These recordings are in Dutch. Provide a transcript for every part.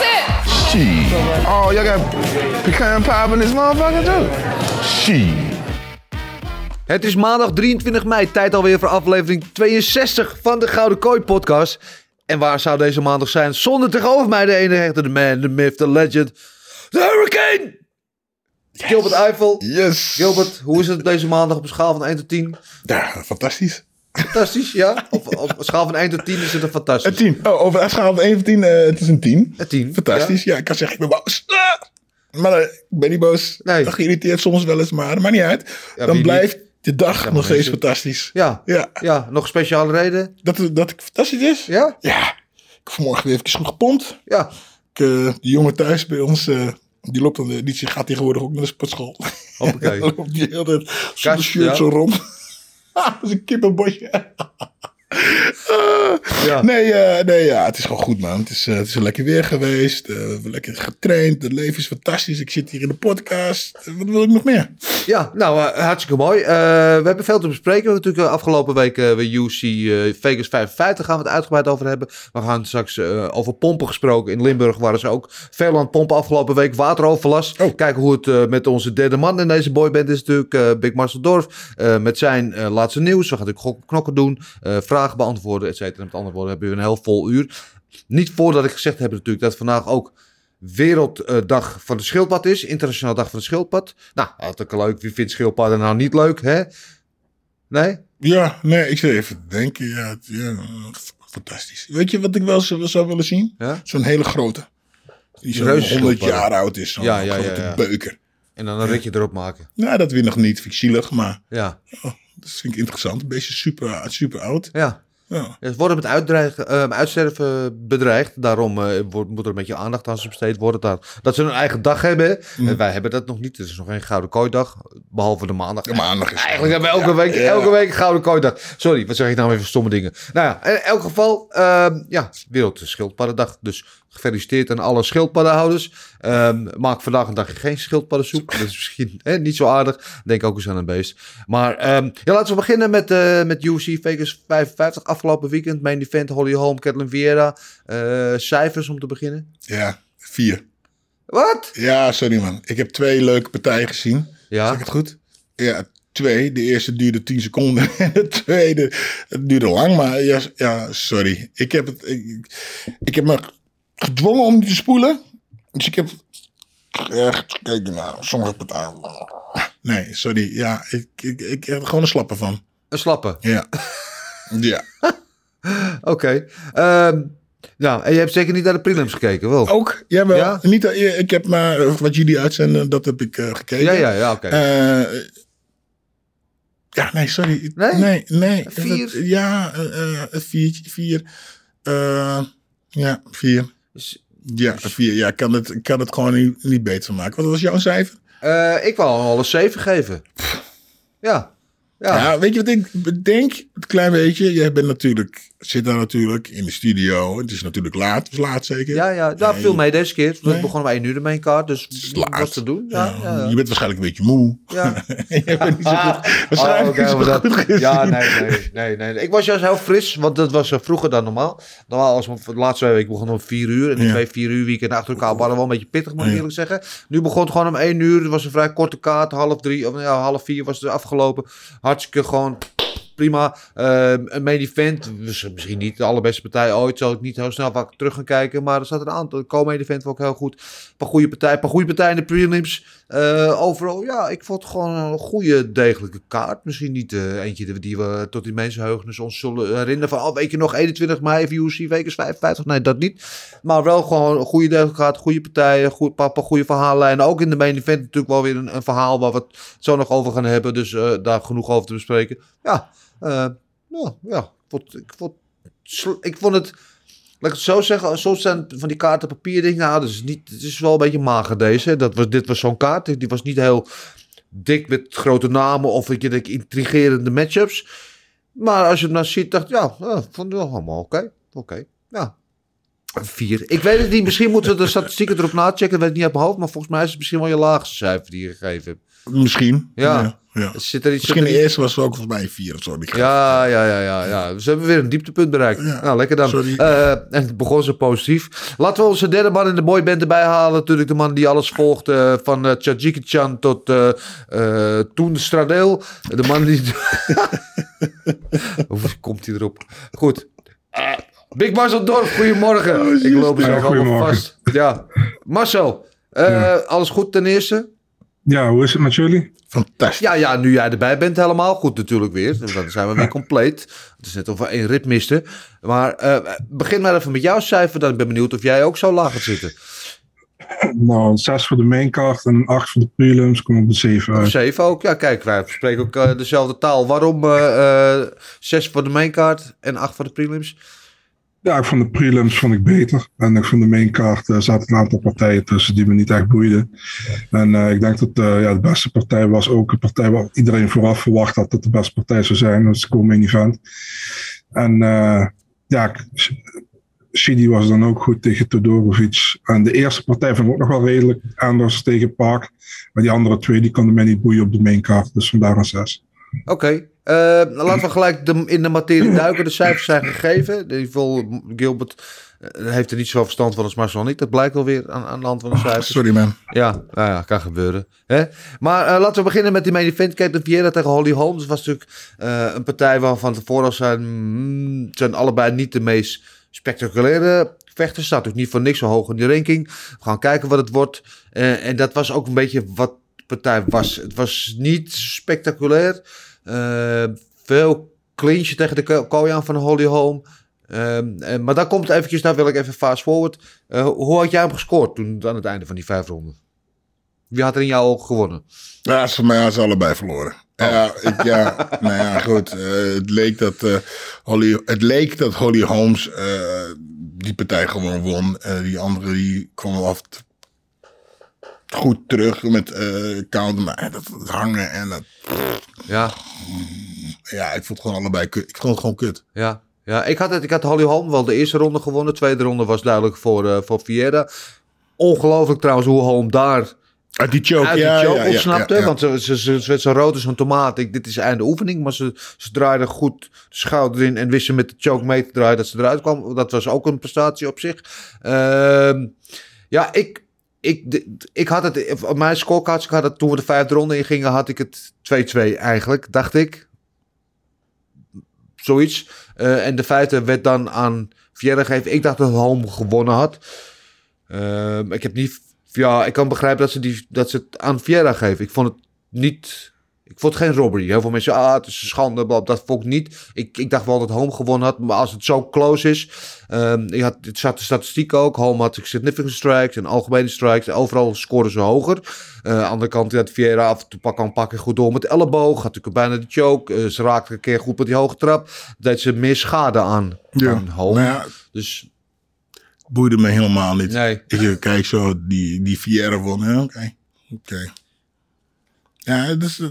it. Shit. Oh, y'all got pecan pie in this motherfucker too? Shit. Het is maandag 23 mei, tijd alweer voor aflevering 62 van de Gouden Kooi podcast. En waar zou deze maandag zijn zonder tegenover mij de ene echte, de man, de myth, de legend, de Hurricane! Gilbert Eiffel. Yes. Gilbert, hoe is het deze maandag op een schaal van 1 tot 10? Ja, fantastisch. Fantastisch, ja? Op, op een schaal van 1 tot 10 is het een fantastisch. Een 10. Oh, over een schaal van 1 tot 10, eh, het is een 10. Een 10. Fantastisch. Ja, ik kan zeggen, ik ben boos. Ah! Maar eh, ik ben niet boos. Nee. Dat geïrriteerd soms wel eens, maar maakt niet uit. Ja, Dan blijft de dag nog steeds fantastisch. Ja. Ja. Ja, nog een speciale reden? Dat, het- dat het fantastisch is? Ja? Ja. Ik heb vanmorgen weer even goed gepompt. Ja. Ik, eh, die jongen thuis bij ons, die loopt dan, de- die gaat tegenwoordig ook naar de sportschool. Hoppakee. die hele tijd zonder shirt zo rond. Dat is een kippenbosje. Ja. Nee, eh, nee ja, het is gewoon goed, man. Het is, eh, het is lekker weer geweest. eh, we hebben lekker getraind. Het leven is fantastisch. Ik zit hier in de podcast. Wat wil ik nog meer? Ja, nou, hartstikke mooi. We hebben veel te bespreken. We hebben natuurlijk afgelopen week bij UC Vegas 55 gaan we het uitgebreid over hebben. We gaan straks over pompen gesproken. In Limburg waren ze ook veel aan het pompen afgelopen week. Wateroverlast. Oh. Kijken hoe het met onze derde man in deze boyband is natuurlijk. Big Marcel Dorf. met zijn laatste nieuws. We gaan natuurlijk knokken doen. eh, vragen beantwoorden, et cetera. Met andere woorden hebben we een heel vol uur. Niet voordat ik gezegd heb natuurlijk dat vandaag ook Werelddag van de Schildpad is. Internationale Dag van de Schildpad. Nou, hartstikke leuk. Wie vindt schildpadden nou niet leuk, hè? Nee? Ja, nee, ik zit even te denken. Ja, ja, fantastisch. Weet je wat ik wel zou, zou willen zien? Ja? Zo'n hele grote. Die zo'n Reuzenschildpadden. 100 jaar oud is. Zo'n Ja, grote beuker. En dan een ritje erop maken. Nou, dat weer nog niet. Vind ik zielig, maar Ja, oh, dat vind ik interessant. Een beetje super, super oud. ja. Ja. Ze worden met uitdreigen, eh, uitsterven bedreigd. Daarom eh, wordt, moet er een beetje aandacht aan ze besteed worden. Dat, dat ze een eigen dag hebben. hè. En wij hebben dat nog niet. Het is nog geen Gouden Kooidag. Behalve de maandag. Ja, maandag is Eigenlijk hebben we elke week, Ja. elke week Gouden Kooidag. Sorry, wat zeg ik nou weer voor stomme dingen. Nou ja, in elk geval. ehm, ja, Wereld Schildpaddendag. Dus gefeliciteerd aan alle schildpaddenhouders. Ehm, maak vandaag een dagje geen schildpaddensoep. Dat is misschien hè, niet zo aardig. Denk ook eens aan een beest. Maar ehm, ja, laten we beginnen met, eh met UFC Vegas 55. Afgelopen weekend. Main event Holly Holm, Kathleen Vieira. Eh, cijfers om te beginnen. ja, vier. Wat? Ja, sorry man. Ik heb twee leuke partijen gezien. Ja. Zeg ik het goed? Ja, twee. De eerste duurde 10 seconden. En de tweede het duurde lang. Maar ja, ja sorry. Ik heb, het, ik, ik heb me gedwongen om niet te spoelen. Dus ik heb echt gekeken naar sommige partijen. Nee, sorry. Ja, ik, ik, ik heb er gewoon een slappe van. Een slappe. Ja. Ja. Oké. Ehm, ja, en je hebt zeker niet naar de prelims gekeken, wel? Ook, jawel. Ja? Niet, eh, ik heb maar wat jullie uitzenden, dat heb ik eh, gekeken. ja, ja, ja, oké. Eh, ja, nee, sorry. Nee? Nee, nee. Vier? Dat- ja, eh, eh, een viertje, vier. Eh, ja, vier. Dus, Ja, een vier. Ja, ik kan het, kan het gewoon niet, niet beter maken. Wat was jouw cijfer? eh, ik wou hem al een 7 geven. Ja. Ja. Ja. weet je wat ik bedenk? Een klein beetje. Jij bent natuurlijk, zit daar natuurlijk in de studio. Het is natuurlijk laat. Het is laat zeker. Ja, ja, daar Nee, viel mee deze keer. We Nee. begonnen om 1 uur de main card, dus is laat. wat te doen. Ja, ja, ja. Je bent waarschijnlijk een beetje moe. Ja. je bent niet zo goed. Oh, Waarschijnlijk dat- goed gezien. ja, nee, nee, nee. Ik was juist heel fris, want dat was eh, vroeger dan normaal. Normaal als we de laatste twee weken begonnen om vier uur. En die twee vier uur weekenden achter elkaar waren wel een beetje pittig, moet ik eerlijk zeggen. Nu begon het gewoon om één uur. Het was een vrij korte kaart. Half drie, of ja, half vier was het afgelopen. Hartstikke gewoon prima. Eh, een main event, mis- misschien niet de allerbeste partij ooit. Zal ik niet heel snel vaak terug gaan kijken. Maar er zat een aantal. Co-main event ik heel goed. Een paar goede partijen, een paar goede partijen in de prelims. Eh, overal, ja, ik vond gewoon een goede, degelijke kaart. Misschien niet eh, eentje die- we tot die mensenheugenis ons zullen herinneren. Van, oh, weet je nog, 21 mei UFC Vegas 55? Nee, dat niet. Maar wel gewoon een goede degelijke kaart, goede partijen, goed, paar, paar goede verhaallijnen. Ook in de main event natuurlijk wel weer een, een verhaal waar we het zo nog over gaan hebben. Dus eh, daar genoeg over te bespreken. Ja, eh, ja, ja. Ik vond, ik, vond, ik het... Laat ik het zo zeggen, soms zijn van die kaarten papier denk ik, nou, is niet, het is wel een beetje mager deze. Dat was, dit was zo'n kaart, die was niet heel dik met grote namen of weet je, de intrigerende matchups. Maar als je het nou ziet, dacht ik, ja, ik vond het wel allemaal oké. Oké, ja. Vier. Ik weet het niet, misschien moeten we de statistieken erop nachecken, dat weet ik niet uit mijn hoofd. Maar volgens mij is het misschien wel je laagste cijfer die je gegeven hebt. Misschien. Ja. ja. Zit er iets Misschien de er- eerste was ook volgens mij een vier of zo. Die Ja, ja, ja, ja, ja. Dus we hebben weer een dieptepunt bereikt. Nou, lekker dan. Sorry. Eh, en het begon zo positief. Laten we onze derde man in de boyband erbij halen. Natuurlijk de man die alles volgt. eh, van uh, tot eh eh, Toen Stradeel. De man die... Hoe komt hij erop? Goed. Eh, Big Marcel Dorf, goedemorgen. Ik loop er Ja, zo allemaal vast. Ja. Marcel, eh, alles goed ten eerste? Ja, hoe is het met jullie? Fantastisch. Ja, ja, nu jij erbij bent, helemaal goed natuurlijk weer. Dan zijn we weer compleet. Het is net of we één rit misten. Maar eh, begin maar even met jouw cijfer. Dan ben ik benieuwd of jij ook zo laag gaat zitten. Nou, een 6 voor de maincard en een 8 voor de prelims. Kom op de 7 uit. Zeven ook. Ja, kijk, wij spreken ook eh, dezelfde taal. Waarom eh, eh, zes voor de maincard en acht voor de prelims? Ja, ik vond de prelims vond ik beter. En ik vond de maincard uh, zaten een aantal partijen tussen die me niet echt boeiden. En uh, ik denk dat uh, ja, de beste partij was ook een partij waar iedereen vooraf verwacht had dat de beste partij zou zijn. Dat is co-main event. En ja, Shidi was dan ook goed tegen Todorovic. En de eerste partij vond ik ook nog wel redelijk anders tegen Park. Maar die andere twee die konden mij niet boeien op de maincard. Dus vandaar een 6. Oké, okay. uh, laten we gelijk de, in de materie duiken. De cijfers zijn gegeven. In ieder geval, Gilbert uh, heeft er niet zoveel verstand van als Marcel niet. Dat blijkt alweer aan, aan de hand van de cijfers. Sorry man. Ja, nou ja, kan gebeuren. Hè? Maar uh, laten we beginnen met die main event. Kijk, de Vieira tegen Holly Holm. Dat was natuurlijk uh, een partij waarvan tevoren zijn, mm, zijn allebei niet de meest spectaculaire vechters. Staat natuurlijk niet voor niks zo hoog in de ranking. We gaan kijken wat het wordt. En dat was ook een beetje wat partij was. Het was niet spectaculair. Uh, veel clinchen tegen de Koyan van Holly Holm. Uh, maar dan komt eventjes, daar wil ik even fast forward. Uh, hoe had jij hem gescoord toen aan het einde van die vijf ronden? Wie had er in jouw ogen gewonnen? Ja, voor mij hadden ze allebei verloren. Oh. Ja, ik, ja, nou ja, goed. Uh, het, leek dat, Holly, het leek dat Holly Holmes die partij gewoon won. die andere die kwam af goed terug met counter. Maar dat, dat hangen en dat... Ja. Ja, ik vond het gewoon allebei kut. Ik vond het gewoon kut. Ja. Ja, ik had, het, ik had Holly Holm wel de eerste ronde gewonnen. De tweede ronde was duidelijk voor, uh, voor Vieira. Ongelooflijk trouwens hoe Holm daar uit die choke, uit ja, die choke ja, ontsnapte. Ja, Want ze, ze, ze, ze werd zo rood als een tomaat. Ik, dit is einde oefening. Maar ze, ze draaide goed de schouder in en wisten met de choke mee te draaien dat ze eruit kwam. Dat was ook een prestatie op zich. Uh, ja, ik, ik, ik had het op mijn scorecards, had het, toen we de vijfde ronde in gingen, had ik het 2-2 eigenlijk, dacht ik. Zoiets. Uh, en de vijfde werd dan aan Vieira gegeven. Ik dacht dat Holm gewonnen had. Uh, ik heb niet. Ja, ik kan begrijpen dat ze, die, dat ze het aan Vieira geven. Ik vond het niet. Ik vond het geen robbery. Heel veel mensen, ah, het is een schande. Blab, dat vond ik niet. Ik, ik dacht wel dat Holm gewonnen had. Maar als het zo close is. Um, je had, het zat de statistiek ook. Holm had significant strikes en algemene strikes. Overal scoren ze hoger. Uh, aan de andere kant had Vieira af en toe pak een pakje goed door met elleboog. Had natuurlijk bijna de choke. Uh, ze raakte een keer goed met die hoge trap. Deed ze meer schade aan, ja. aan Holm. Nou ja, dus boeide me helemaal niet. Nee. Ik kijk zo, die, die Vieira won. Oké, oké. Okay. Ja, dus,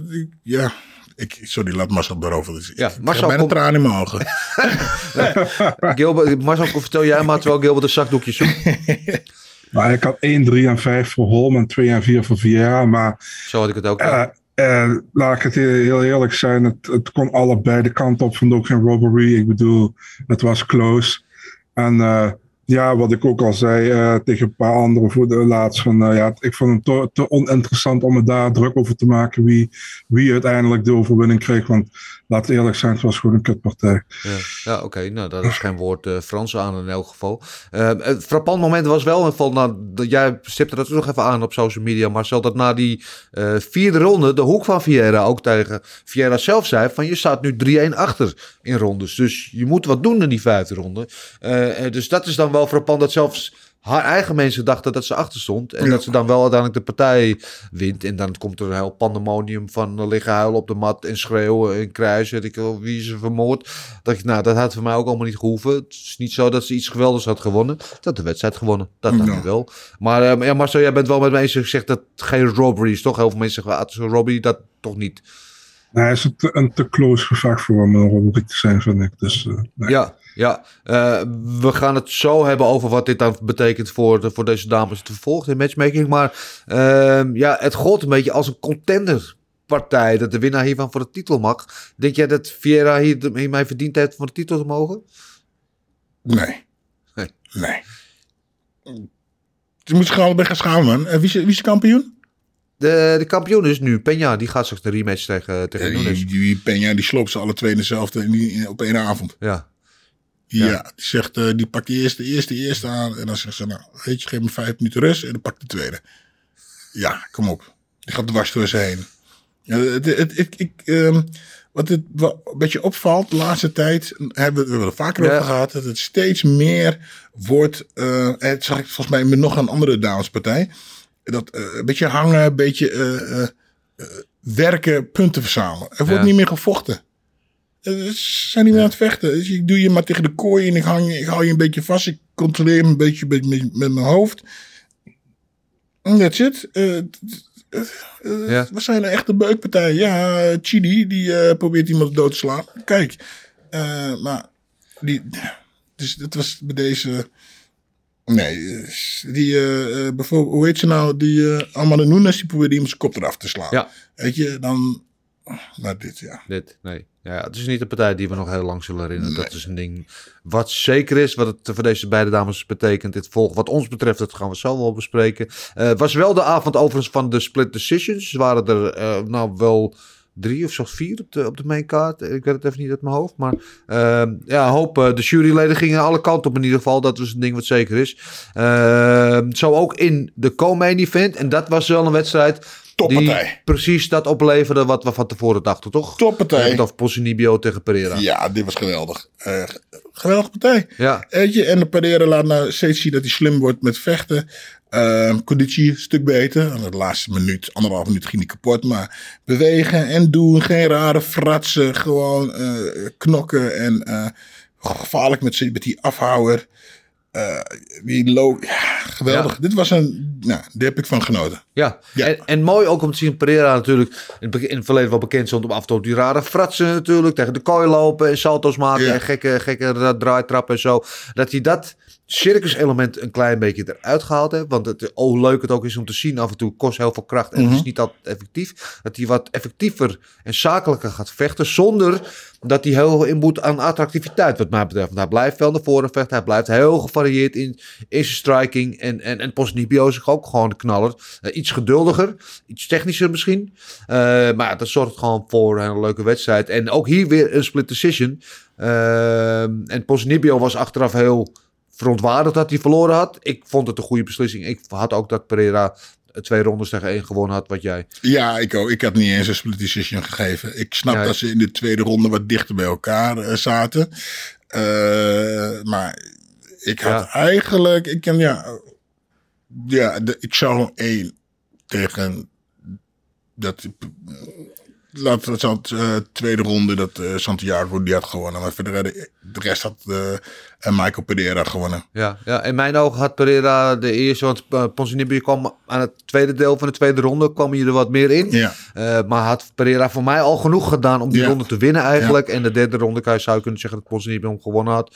ja. Ik, sorry, laat Marcel erover. Dus ja, ik Marcel bijna komt... tranen in mijn ogen. nee. Gilbert, Marcel, vertel jij maar terwijl Gilbert een zakdoekje zoekt. Maar ik had 1, 3 en 5 voor Holm en 2 en 4 voor Vieira. Maar Zo had ik het ook. Uh, uh, laat ik het heel eerlijk zijn. Het, het kon allebei de kant op. Vond ook geen robbery. Ik bedoel, het was close. En uh, ja, wat ik ook al zei uh, tegen een paar anderen voor de laatst. Van, uh, ja, ik vond het te, te, oninteressant om er daar druk over te maken wie, wie uiteindelijk de overwinning kreeg. Want laat eerlijk zijn, het was gewoon een kutpartij. Ja, ja oké. Nou, daar is geen woord uh, Frans aan in elk geval. Uh, het frappant moment was wel, in nou, jij stipte dat nog even aan op social media, Marcel, dat na die vierde ronde de hoek van Vieira ook tegen Vieira zelf zei van je staat nu 3-1 achter in rondes. Dus je moet wat doen in die vijfde ronde. dus dat is dan wel frappant dat zelfs haar eigen mensen dachten dat ze achter stond. En dat ze dan wel uiteindelijk de partij wint. En dan komt er een heel pandemonium van liggen huilen op de mat en schreeuwen en kruisen. Ik wie ze vermoord. Dat ik, nou, dat had voor mij ook allemaal niet gehoeven. Het is niet zo dat ze iets geweldigs had gewonnen. Dat de wedstrijd gewonnen. Dat dacht ik wel. Maar uh, ja, Marcel, jij bent wel met me eens gezegd dat geen robbery is. Toch heel veel mensen zeggen, ah, robbery, dat toch niet. Nee, is het een te close gevecht voor om een robbery te zijn, vind ik. Dus, uh, nee. Ja, ja, uh, we gaan het zo hebben over wat dit dan betekent voor, de, voor deze dames te vervolgen in matchmaking. Maar uh, ja, het gold een beetje als een contenderpartij dat de winnaar hiervan voor de titel mag. Denk jij dat Vieira hier, hiermee verdiend heeft voor de titel te mogen? Nee. Nee. nee. Ze moet zich allebei gaan schamen, man. Uh, wie, is, wie is de kampioen? De, de kampioen is nu Peña. Die gaat straks de rematch tegen, tegen ja, die, die, Peña die sloopt ze alle twee in dezelfde in, op één avond. Ja. Ja, ja die zegt, uh, die pakt die eerste, eerste, eerste aan. En dan zegt ze, nou, weet je, geef me vijf minuten rust. En dan pakt de tweede. Ja, kom op. Die gaat dwars door ze heen. Uh, het, het, het, ik, um, wat het wat een beetje opvalt de laatste tijd, hebben we, we het vaker ja. over gehad, dat het steeds meer wordt, uh, het zag ik volgens mij met nog een andere damespartij, dat uh, een beetje hangen, een beetje werken, punten verzamelen. Er wordt ja. niet meer gevochten. Ze zijn niet meer aan het vechten. Dus ik doe je maar tegen de kooi en ik, hang, ik hou je een beetje vast. Ik controleer hem een beetje met, met, met mijn hoofd. En that's it. Uh, uh, ja. We zijn een echte beukpartij. Ja, Chidi, die probeert iemand dood te slaan. Kijk, maar die, dus dat was bij deze... Nee, die, bijvoorbeeld, hoe heet ze nou? Die uh, Amanda Nunes, die probeerde iemand zijn kop eraf te slaan. Ja. Weet je, dan... Maar dit, ja. Dit, nee. Ja, het is niet een partij die we nog heel lang zullen herinneren. Nee. Dat is een ding wat zeker is, wat het voor deze beide dames betekent. Dit volgt wat ons betreft, dat gaan we zo wel bespreken. Het uh, was wel de avond overigens van de split decisions. Waren er uh, nou wel drie of zelfs vier op de, op de main card. Ik weet het even niet uit mijn hoofd. Maar uh, ja, hoop. Uh, de juryleden gingen alle kanten op in ieder geval. Dat was een ding wat zeker is. Uh, zo ook in de co-main event. En dat was wel een wedstrijd Toppartij. Die precies dat opleverde wat we van tevoren dachten, toch? Toppartij. Of Posinibio tegen Pereira. Ja, dit was geweldig. Uh, geweldige partij. Ja. Weet je, en de Pereira laat nou steeds zien dat hij slim wordt met vechten. Uh, conditie een stuk beter. Aan de laatste minuut, anderhalf minuut ging hij kapot. Maar bewegen en doen. Geen rare fratsen. Gewoon uh, knokken. En uh, gevaarlijk met, met die afhouwer. Uh, die low, ja, geweldig. Ja. Dit was een, nou, daar heb ik van genoten. Ja, ja. En, en, mooi ook om te zien, Pereira natuurlijk in het, in het verleden wel bekend stond om af en toe die rare fratsen natuurlijk, tegen de kooi lopen en salto's maken en gekke, gekke draaitrappen en zo. Dat hij dat circus element een klein beetje eruit gehaald heeft. Want het, oh leuk het ook is om te zien af en toe kost heel veel kracht en mm -hmm. het is niet altijd effectief. Dat hij wat effectiever en zakelijker gaat vechten zonder dat hij heel veel inboet aan attractiviteit wat mij betreft. Want hij blijft wel naar voren vechten. Hij blijft heel gevarieerd in, in zijn striking. En, en, en Postnibio is ook gewoon de knaller. Uh, iets geduldiger, iets technischer misschien. Uh, maar dat zorgt gewoon voor een leuke wedstrijd. En ook hier weer een split decision. Uh, en Postnibio was achteraf heel verontwaardigd dat hij verloren had. Ik vond het een goede beslissing. Ik had ook dat Pereira twee rondes tegen één gewonnen had, wat jij. Ja, ik ook. Ik had niet eens een split decision gegeven. Ik snap ja, dat ze in de tweede ronde wat dichter bij elkaar uh, zaten. Uh, maar ik had ja. eigenlijk, ik kan ja, ja, de, ik zou één tegen dat laat het zo uh, tweede ronde dat uh, Santiago die had gewonnen. Maar verder de, de rest had uh, Michael Pereira gewonnen. Ja, ja, in mijn ogen had Pereira de eerste, want uh, Ponzinibbio kwam aan het tweede deel van de tweede ronde, kwam je er wat meer in. Ja. maar had Pereira voor mij al genoeg gedaan om die ja. ronde te winnen eigenlijk. Ja. En de derde ronde kan je zou kunnen zeggen dat Ponzinibbio hem gewonnen had.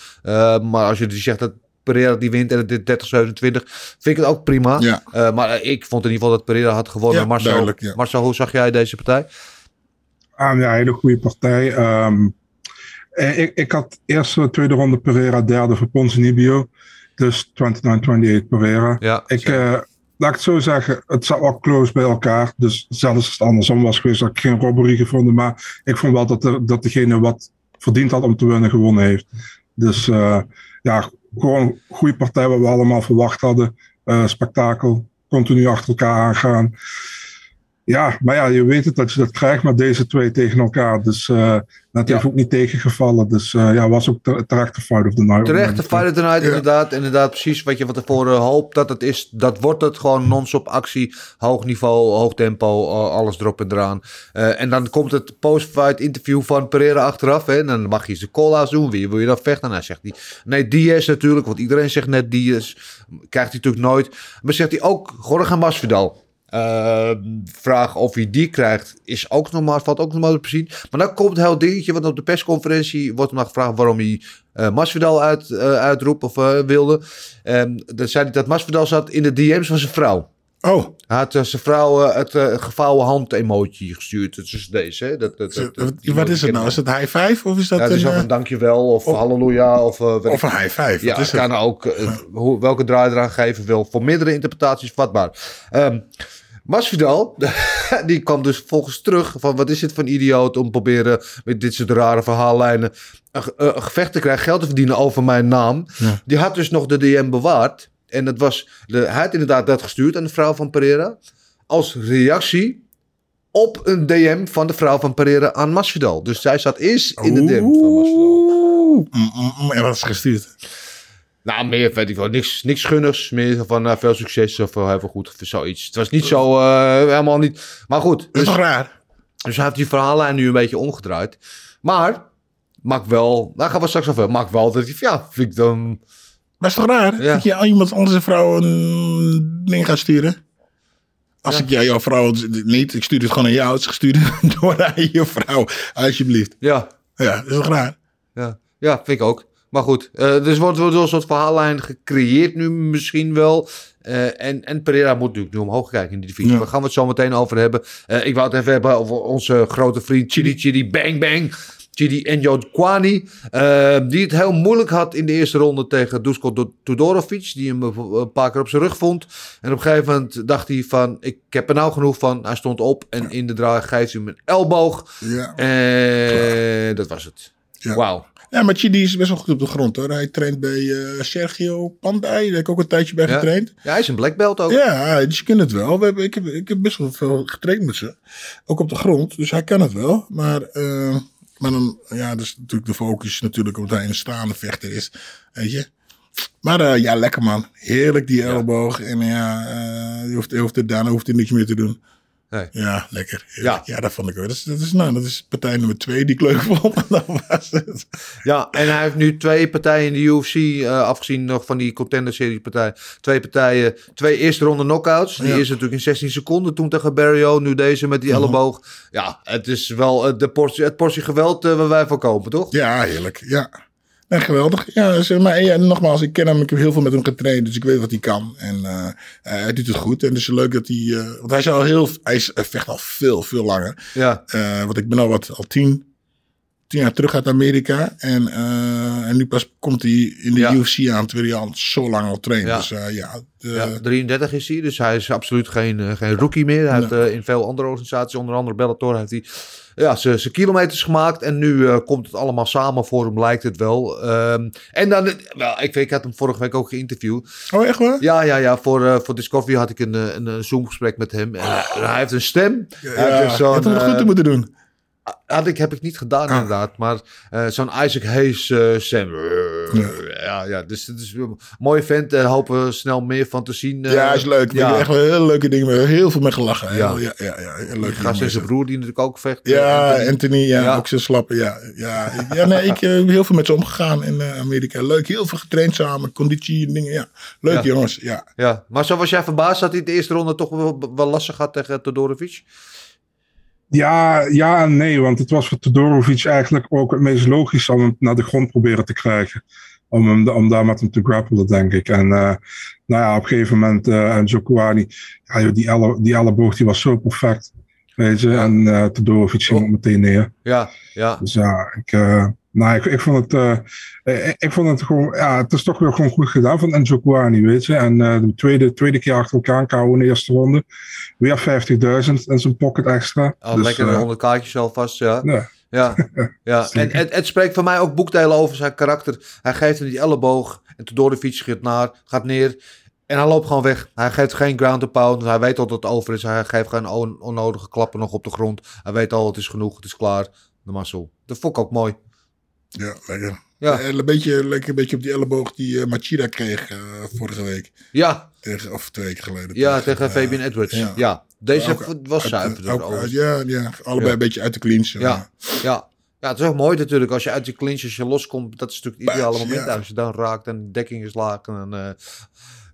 maar als je die zegt dat Pereira die wint en het 30, 27, vind ik het ook prima. Ja. maar ik vond in ieder geval dat Pereira had gewonnen. Ja, Marcel, ja. Marcel, hoe zag jij deze partij? Ah, ja, hele goede partij. Um, ik, ik had eerst de tweede ronde Pereira, derde voor Ponzinibbio. Dus 29-28 Pereira. Ja, ik, uh, laat ik het zo zeggen, het zat wel close bij elkaar. Dus zelfs als het andersom was geweest, had ik geen robbery gevonden. Maar ik vond wel dat, er, dat degene wat verdiend had om te winnen, gewonnen heeft. Dus uh, ja, gewoon een goede partij wat we allemaal verwacht hadden. Uh, spektakel, continu achter elkaar aangaan. Ja, maar ja, je weet het dat je dat krijgt met deze twee tegen elkaar. Dus uh, dat heeft ook niet tegengevallen. Dus uh, ja, was ook terecht de fight of the night. Terecht de fight of the night, ja. inderdaad. Inderdaad, precies wat je van tevoren hoopt dat het is. Dat wordt het gewoon non-stop actie. Hoog niveau, hoog tempo, alles erop en eraan. Uh, en dan komt het post-fight interview van Pereira achteraf. Hè, en dan mag je zijn call doen. Wie wil je dan vechten? En hij zegt hij, nee, Diaz natuurlijk. Want iedereen zegt net Diaz. Krijgt hij natuurlijk nooit. Maar zegt hij ook Jorge Masvidal. Uh, vraag of hij die krijgt is ook normaal, valt ook normaal te zien. Maar dan komt het heel dingetje, want op de persconferentie wordt hem gevraagd waarom hij uh, Masvidal uit, uh, uitroep of wilde. Um, dan zei hij dat Masvidal zat in de DM's van zijn vrouw. Oh. Hij had zijn vrouw het gevouwen hand emoji gestuurd. Het is deze. Hè? Dat, dat, dat, dat wat is het nou? Is het high five of is dat ja, het is een... een dankjewel of, of halleluja. Of, of een high five. Ja, het kan ook hoe, welke draai eraan geven wil. Voor meerdere interpretaties vatbaar. Um, Masvidal, die kwam dus volgens terug van wat is dit voor een idioot om proberen met dit soort rare verhaallijnen een, een gevecht te krijgen, geld te verdienen over mijn naam. Ja. Die had dus nog de DM bewaard. En dat was, de, hij had inderdaad dat gestuurd aan de vrouw van Pereira. Als reactie op een DM van de vrouw van Pereira aan Masvidal. Dus zij zat eerst in de DM van Masvidal. En wat is gestuurd? Nou, meer weet ik wel. Niks, niks gunners. Meer van uh, veel succes of uh, heel veel goed of zoiets. Het was niet zo, uh, helemaal niet. Maar goed. Dus, dat is toch raar? Dus hij heeft die verhaallijn nu een beetje omgedraaid. Maar, maak wel, daar gaan we straks over. Maak wel dat hij, ja, vind ik dan... Maar is toch raar? Ja. Dat je aan iemand anders een vrouw een ding gaat sturen? Als ja. ik jou, jouw vrouw niet, ik stuur het gewoon aan jou. Het is gestuurd door aan je vrouw, alsjeblieft. Ja. Ja, dat is toch raar? Ja, ja vind ik ook. Maar goed, uh, dus wordt, wordt een soort verhaallijn gecreëerd nu misschien wel. Uh, en, en Pereira moet natuurlijk nu omhoog kijken in die divisie. Ja. Daar gaan we het zo meteen over hebben. Uh, ik wou het even hebben over onze grote vriend Chidi Chidi Bang Bang. Chidi Enjodkwani. Uh, die het heel moeilijk had in de eerste ronde tegen Dusko Tudorovic. Die hem een paar keer op zijn rug vond. En op een gegeven moment dacht hij van... Ik heb er nou genoeg van. Hij stond op en in de draai geeft hij hem een elleboog. Ja. En dat was het. Ja. Wauw. Ja, maar Chidi is best wel goed op de grond hoor. Hij traint bij uh, Sergio Pandai. Daar heb ik ook een tijdje bij ja. getraind. Ja, hij is een black belt ook. Ja, dus je kunt het wel. We hebben, ik, heb, ik heb best wel veel getraind met ze. Ook op de grond. Dus hij kan het wel. Maar, uh, maar dan, ja, dus natuurlijk de focus natuurlijk omdat hij een staande vechter is. Weet je. Maar uh, ja, lekker man. Heerlijk die elleboog. Ja. En ja, je hoeft, je hoeft, daarna hoeft hij niks meer te doen. Nee. Ja, lekker. Ja. ja, dat vond ik ook. Dat is, dat is, nou, dat is partij nummer twee die ik leuk vond. dat was het. Ja, en hij heeft nu twee partijen in de UFC, uh, afgezien nog van die contender serie partij. Twee partijen, twee eerste ronde knockouts. Die ja. is natuurlijk in 16 seconden toen tegen Barrio. Nu deze met die uh -huh. elleboog. Ja, het is wel de portie, het portie geweld uh, waar wij van kopen, toch? Ja, heerlijk. Ja. Ja, geweldig. Ja, zeg maar, ja, nogmaals, ik ken hem, ik heb heel veel met hem getraind, dus ik weet wat hij kan. En uh, hij doet het goed. En het is leuk dat hij, uh, want hij is al heel, hij is, vecht al veel, veel langer. Ja. Want ik ben al wat, al tien, tien jaar terug uit Amerika. En, en nu pas komt hij in de ja. UFC aan, terwijl hij al zo lang al traint. Ja. Dus ja, de, ja. 33 is hij, dus hij is absoluut geen, geen rookie meer. Hij nee. heeft in veel andere organisaties, onder andere Bellator, heeft hij ja, zijn kilometers gemaakt. En nu uh, komt het allemaal samen voor hem, lijkt het wel. Um, en dan, wel, ik, weet, ik had hem vorige week ook geïnterviewd. Oh, echt waar? Ja, ja, ja. Voor, uh, voor Discovery had ik een, een, een Zoom-gesprek met hem. En hij, hij heeft een stem. Ja, hij heeft hem nog goed te moeten doen. Had ik, heb ik niet gedaan, ah. inderdaad. Maar uh, zo'n Isaac Hayes uh, Sam. Ja. ja, ja, dus het is een mooie vent. Daar hopen we snel meer van te zien. Uh, ja, is leuk. Ja. echt wel heel leuke dingen. Mee. Heel veel mee gelachen. Ja, ja, ja. ja, ja leuk. Gast en zijn broer die natuurlijk ook vecht. Ja, Anthony, Anthony ja, ook zijn slappen. Ja, ja, ja nee, ik heb heel veel met ze omgegaan in Amerika. Leuk, heel veel getraind samen. Conditie en dingen. Ja, leuk jongens. Ja. ja, maar zo was jij verbaasd dat hij de eerste ronde toch wel, wel lastig had tegen Todorovic? Ja, ja en nee, want het was voor Todorovic eigenlijk ook het meest logisch om hem naar de grond proberen te krijgen. Om, hem, om daar met hem te grappelen, denk ik. En uh, nou ja, op een gegeven moment, uh, en Jokwani, ja, die, elle, die elleboog die was zo perfect. Weet je, en uh, Todorovic ging oh. ook meteen neer. Ja, ja. Dus ja, ik, Nou, ik, ik vond het, uh, ik, ik, vond het gewoon, ja, het is toch weer gewoon goed gedaan van Enzo Guani, weet je. En uh, de tweede, tweede keer achter elkaar, KO in de eerste ronde, weer 50.000 en zijn pocket extra. Al dus, lekker uh, 100 kaartjes alvast, ja. ja. Ja, ja. en het, het, spreekt voor mij ook boekdelen over zijn karakter. Hij geeft hem die elleboog en door de fiets gaat, naar, gaat neer. En hij loopt gewoon weg. Hij geeft geen ground to pound. Hij weet al dat het over is. Hij geeft geen on onnodige klappen nog op de grond. Hij weet al, het is genoeg, het is klaar. De mazzel. Dat vond ik ook mooi. Ja, lekker. Ja. Een, beetje, lekker een beetje op die elleboog die uh, Machida kreeg uh, vorige week. Ja. Tegen, of twee weken geleden. Ja, tegen, tegen Fabian Edwards. Ja. ja. Deze ook, was zuiver. Ook, ja, ja, allebei een beetje uit de clinch. Ja. ja. Ja, het is ook mooi natuurlijk als je uit je clinch, als je loskomt. Dat is natuurlijk het ideale moment. Als je dan raakt en de dekking is laag. En, uh,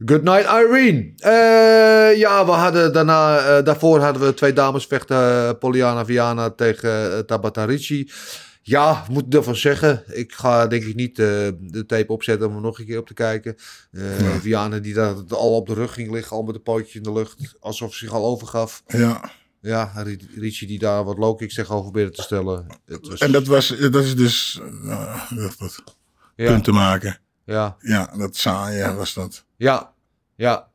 good night Irene. Uh, ja, we hadden daarna, uh, daarvoor hadden we twee dames vechten. Poliana Viana tegen Tabata Ricci. Ja, moet ervan zeggen. Ik ga denk ik niet uh, de tape opzetten om er nog een keer op te kijken. Uh, ja. Die daar al op de rug ging liggen, al met een pootje in de lucht. Alsof ze zich al overgaf. Ja. Ja, Richie die daar wat low kicks tegenover probeerde te stellen. Was... En dat, was, dat is dus uh, dat, ja. punt te maken. Ja. Ja, dat saaie was dat. Ja, ja.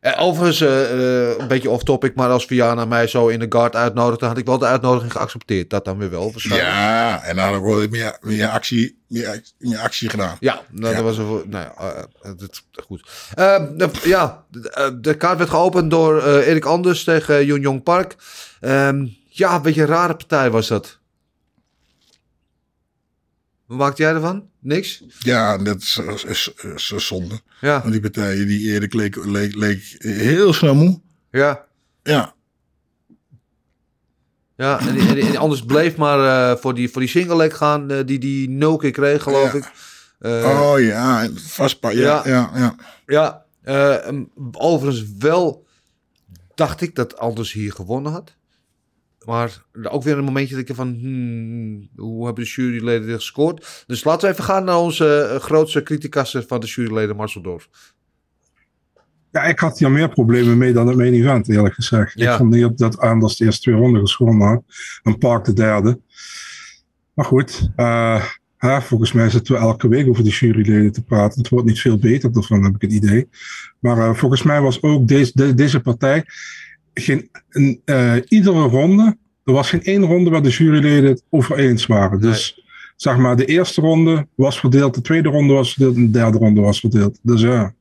En overigens, uh, een beetje off-topic, maar als Viana mij zo in de guard uitnodigde, had ik wel de uitnodiging geaccepteerd. Dat dan weer wel. Ja, en dan had ik wel meer, meer, actie, meer, meer actie gedaan. Ja, nou, ja. dat was een, nou ja, uh, dat, goed. Uh, de, ja, de, de, kaart werd geopend door Erik Anders tegen Jong Jong Park. Um, ja, een beetje een rare partij was dat. Wat maakte jij ervan? Niks? Ja, dat is, is, is, is zonde. Ja. Want die partijen die eerder leek, leek, leek heel snel moe. Ja. Ja. Ja, en, anders bleef maar uh, voor, die, voor die single leg gaan, uh, die die nul keer kreeg, geloof ja. ik. Uh, oh ja, vastpa. Ja, ja, ja. Ja, ja overigens wel dacht ik dat Anders hier gewonnen had. Maar ook weer een momentje dat ik van, hmm, hoe hebben de juryleden dit gescoord? Dus laten we even gaan naar onze uh, grootste criticaster van de juryleden, Marcel Dorf. Ja, ik had hier meer problemen mee dan het main event, eerlijk gezegd. Ja. Ik vond niet dat Anders de eerste twee ronden geschoren had. En Park de derde. Maar goed, uh, hè, volgens mij zitten we elke week over de juryleden te praten. Het wordt niet veel beter daarvan, heb ik het idee. Maar uh, volgens mij was ook deze, de, deze partij geen, uh, iedere ronde, er was geen één ronde waar de juryleden het over eens waren. Dus zeg maar, de eerste ronde was verdeeld, de tweede ronde was verdeeld en de derde ronde was verdeeld. Dus ja,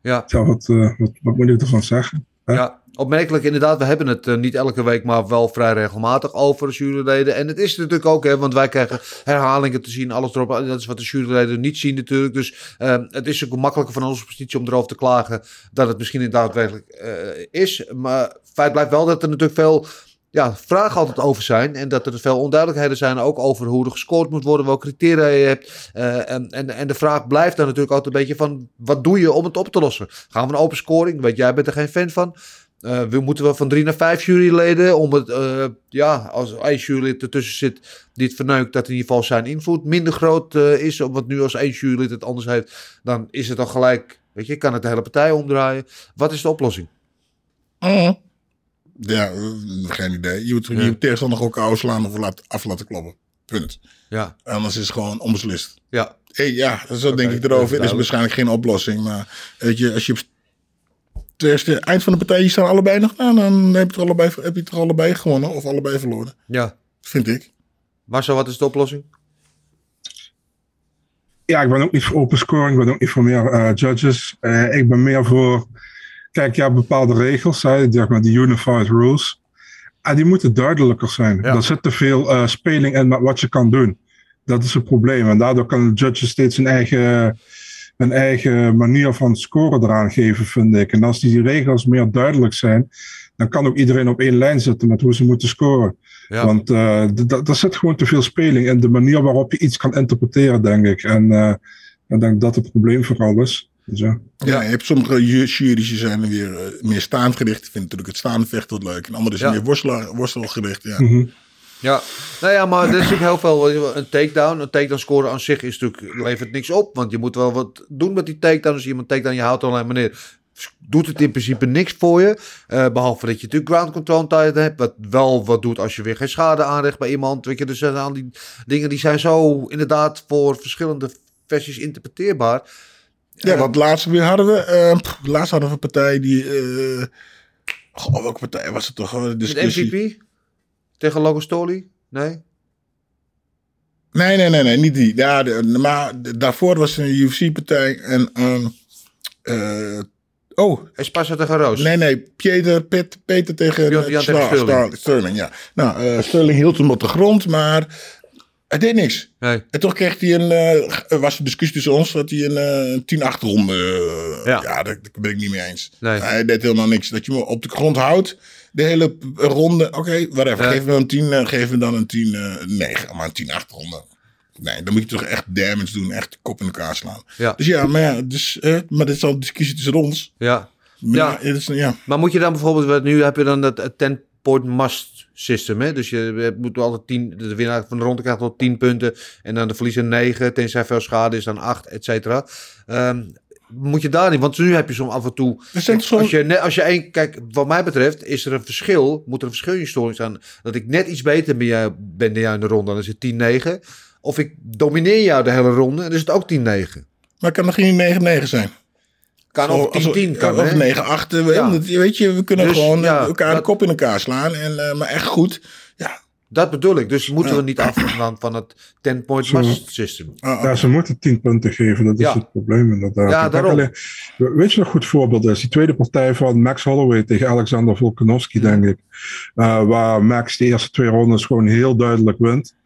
ja. ja wat, uh, wat, wat, moet ik ervan zeggen? Hè? Ja, opmerkelijk inderdaad. We hebben het uh, niet elke week, maar wel vrij regelmatig over juryleden. En het is natuurlijk ook, hè, want wij krijgen herhalingen te zien, alles erop. Dat is wat de juryleden niet zien natuurlijk. Dus uh, het is ook makkelijker van onze positie om erover te klagen dat het misschien inderdaad werkelijk uh, is. Maar feit blijft wel dat er natuurlijk veel ja, vragen altijd over zijn. En dat er veel onduidelijkheden zijn ook over hoe er gescoord moet worden, welke criteria je hebt. Uh, en, en, en de vraag blijft dan natuurlijk altijd een beetje van, wat doe je om het op te lossen? Gaan we een open scoring? Weet jij bent er geen fan van. Uh, we moeten we van drie naar vijf juryleden om het, uh, ja, als één jurylid ertussen zit die het verneukt, dat in ieder geval zijn invloed minder groot uh, is. Want nu als één jurylid het anders heeft, dan is het dan gelijk, weet je, kan het de hele partij omdraaien. Wat is de oplossing? Mm. Ja, geen idee. Je moet ja. je tegenstander ook uitslaan of laat, af laten kloppen. Punt. Ja. Anders is het gewoon onbeslist. Ja. Hey, ja, zo okay, denk ik erover. Het is waarschijnlijk geen oplossing. Maar weet je, als je het eerste eind van de partij staan allebei nog nou, dan heb je, het allebei, heb je het er allebei gewonnen of allebei verloren. Ja. Vind ik. Marcel, wat is de oplossing? Ja, ik ben ook niet voor open scoring. Ik ben ook niet voor meer uh, judges. Uh, ik ben meer voor kijk, ja, bepaalde regels, hè, zeg maar, de unified rules. En die moeten duidelijker zijn. Ja. Er zit te veel uh, speling in met wat je kan doen. Dat is het probleem. En daardoor kan de judge steeds een eigen, een eigen manier van scoren eraan geven, vind ik. En als die regels meer duidelijk zijn, dan kan ook iedereen op één lijn zitten met hoe ze moeten scoren. Ja. Want uh, er zit gewoon te veel speling in de manier waarop je iets kan interpreteren, denk ik. En uh, ik denk dat dat het probleem vooral is. Dus ja. ja, je hebt sommige juries die zijn weer uh, meer staand gericht. Ik vind natuurlijk het staande vechten wat leuk. En andere zijn ja. meer worstel, worstelgericht. Ja. Mm -hmm. Ja, nou ja, maar er is natuurlijk heel veel. Een takedown, een takedown scoren aan zich is natuurlijk, levert niks op. Want je moet wel wat doen met die takedown. Als je iemand takedown, je houdt alleen maar neer. doet het in principe niks voor je. Eh, behalve dat je natuurlijk ground control tijd hebt. Wat wel wat doet als je weer geen schade aanricht bij iemand. Weet je, dus aan die dingen die zijn zo inderdaad voor verschillende versies interpreteerbaar. Ja, want laatst weer hadden we, eh, pff, laatst hadden we een partij die, eh goh, welke partij was het toch? Een Met discussie. MVP? Tegen Logan Stoli? Nee? Nee, nee, nee, nee, niet die. Ja, de- maar de- daarvoor was een UFC-partij en, ehm, eh, oh, tegen Roos? nee, nee, Peter, Pet, Peter tegen, Jan eh, tegen Sterling. Sla- Sterling, ja. Nou, eh, Sterling hield hem op de grond, maar hij deed niks. Nee. En toch kreeg hij een, er was een discussie tussen ons, dat hij een eh 10-8 ronde, eh, Ja. ja, daar, daar ben ik niet mee eens. Nee. Hij deed helemaal niks. Dat je hem op de grond houdt, de hele ronde, oké, whatever, Ja. geef me een 10, eh, geef me dan een 10, eh 9, maar een 10-8 ronde. Nee, dan moet je toch echt damage doen, echt kop in elkaar slaan. Ja. Dus ja, maar ja, dus, eh, maar dit is al een discussie tussen ons. Ja. Maar Ja. is, ja. Maar moet je dan bijvoorbeeld, wat nu heb je dan dat 10-point must system. Hè? Dus je moet altijd 10, de winnaar van de ronde krijgt tot 10 punten. En dan de verliezer 9, tenzij veel schade is dan 8, et cetera. Ehm, moet je daar niet, want nu heb je soms af en toe. Zijn soms- Als je, net, als je één, kijk, wat mij betreft is er een verschil. Moet er een verschil in storing staan. Dat ik net iets beter ben, jou, ben dan jou in de ronde, dan is het 10-9. Of ik domineer jou de hele ronde, dan is het ook 10-9. Maar kan geen 9-9 zijn? Kan ook 10-10 kan, Of hè? 9-8. eh, Ja. dat- Weet je, we kunnen Dus, gewoon ja, elkaar de dat- kop in elkaar slaan. En, eh, maar echt goed. Dat bedoel ik. Dus moeten Ja. we niet afgaan van het 10-point Zo. must system. Ah. Ja, ze moeten 10 punten geven, dat is Ja. het probleem inderdaad. Ja, daarom. alleen- weet je nog een goed voorbeeld is? Die tweede partij van Max Holloway tegen Alexander Volkanovski, denk ik. Uh, waar Max de eerste twee rondes gewoon heel duidelijk wint,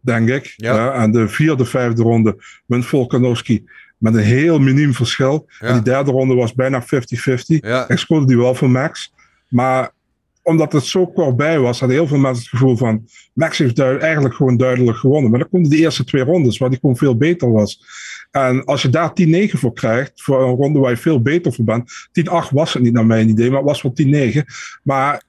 denk ik. Ja. Ja, en de vierde, vijfde ronde wint Volkanovski met een heel miniem verschil. Ja. En die derde ronde was bijna 50-50. Ja. Ik scoorde die wel voor Max. Maar omdat het zo kort bij was, hadden heel veel mensen het gevoel van... Max heeft eigenlijk gewoon duidelijk gewonnen. Maar dan konden die eerste twee rondes, waar hij gewoon veel beter was. En als je daar 10-9 voor krijgt, voor een ronde waar je veel beter voor bent... 10-8 was het niet naar mijn idee, maar het was wel 10-9. Maar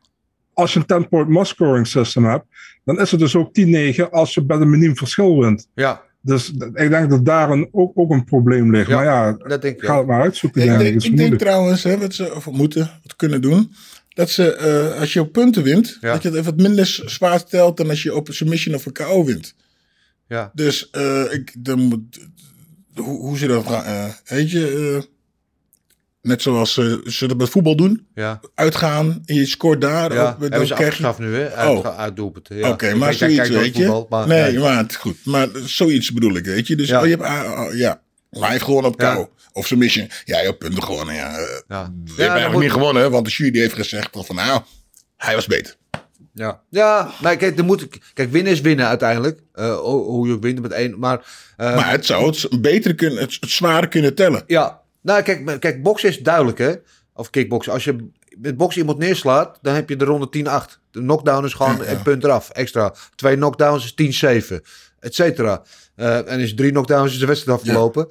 als je een 10-point must scoring system hebt... dan is het dus ook 10-9 als je bij een miniem verschil wint. Ja, Dus ik denk dat daar een, ook, ook een probleem ligt. Ja, maar ja, dat denk ik ga het maar uitzoeken. Ik denk ik. denk trouwens, hè, wat ze of moeten, wat kunnen doen. Dat ze, eh, als je op punten wint, Ja. dat je het even wat minder zwaar telt dan als je op een submission of een KO wint. Ja. Dus eh, ik, dan moet, hoe, hoe ze dat gaan, eh, weet je, net zoals ze dat met voetbal doen. Ja, Uitgaan en je scoort daar. ja. ook, dan krijg je- nu, hè? Uit, uit doelpunten. Ja. Oké, maar zoiets, weet je. voetbal, maar- nee, nee. maar het goed. Maar zoiets bedoel ik, weet je. Dus Ja. oh, je hebt, ah, ah, ja, heeft gewonnen op Ja. KO. Of submission. Ja, je hebt punten gewonnen, ja. Eh, Ja. Je Ja, hebt eigenlijk niet gewonnen, want de jury heeft gezegd van nou, hij was beter. Ja, ja maar kijk, er moet, kijk, winnen is winnen uiteindelijk. Eh, ho- hoe je ook wint met één. Maar, eh, maar het zou het beter kunnen, het, het kunnen tellen. ja, nou kijk, kijk, boksen is duidelijk hè. Of kickboksen. Als je met boksen iemand neerslaat, dan heb je de ronde 10-8. De knockdown is gewoon een punt eraf, extra. Twee knockdowns is 10-7, et cetera. Eh, en is drie knockdowns is de wedstrijd afgelopen.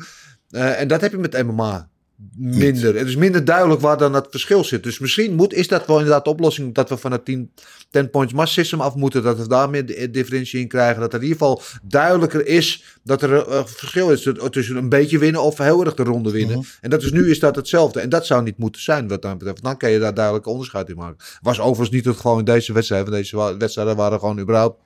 Eh, en dat heb je met MMA minder. Het is minder duidelijk waar dan het verschil zit. Dus misschien moet, is dat wel inderdaad de oplossing dat we van het 10, 10 points mass system af moeten. Dat we daar meer di- differentiëring in krijgen. Dat er in ieder geval duidelijker is dat er een een verschil is tussen een beetje winnen of heel erg de ronde winnen. En dat is nu is dat hetzelfde. En dat zou niet moeten zijn wat dat betreft. Dan kan je daar duidelijk onderscheid in maken. Was overigens niet het gewoon in deze wedstrijd. Want deze wedstrijden waren gewoon überhaupt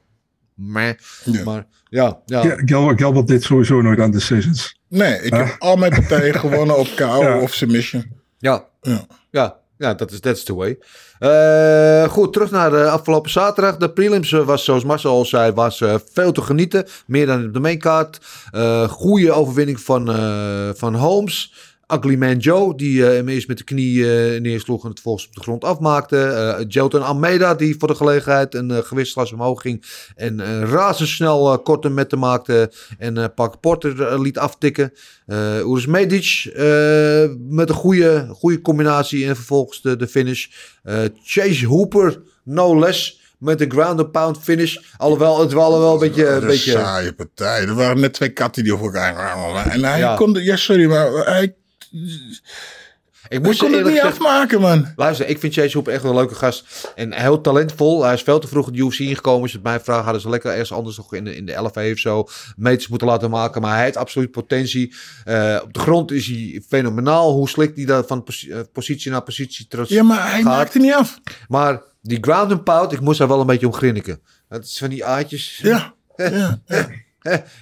meh. Ja. Maar ja, ja. Ja, Gil- Gilbert deed sowieso nooit aan decisions. Nee, ik heb al mijn partijen gewonnen op KO Ja. of submission. Ja, Ja. ja, ja dat is that's the way. Eh, goed, terug naar de afgelopen zaterdag. De prelims eh, was, zoals Marcel al zei, was eh, veel te genieten. Meer dan op de maincard. Eh goede overwinning van, eh, van Holmes. Ugly Man Joe, die eh, hem eerst met de knie eh, neersloeg en het volgens op de grond afmaakte. Eh Jelton Almeida, die voor de gelegenheid een gewichtsklasse omhoog ging. En razendsnel korte metten maakte en Park Porter liet aftikken. Uh, Urs Medic met een goede, goede combinatie en vervolgens de, de finish. Chase Hooper, no less, met een ground and pound finish. Alhoewel, het was wel een beetje... Een beetje saaie partij. Er waren net twee katten die over elkaar. En hij Ja. kon... Ja, sorry, maar hij... Ik moest kon het niet afmaken, man. luister, ik vind Chase Hooper echt wel een leuke gast. En heel talentvol. Hij is veel te vroeg in de UFC ingekomen. Als je het mij vraagt, hadden ze lekker ergens anders nog in de, in de LFA of zo meters moeten laten maken. Maar hij heeft absoluut potentie. Eh, op de grond is hij fenomenaal. Hoe slikt hij dat van eh, positie naar positie Ja, maar hij gaat. maakte niet af. Maar die ground and pound, ik moest daar wel een beetje om grinniken. Dat is van die aardjes. Ja, ja, ja.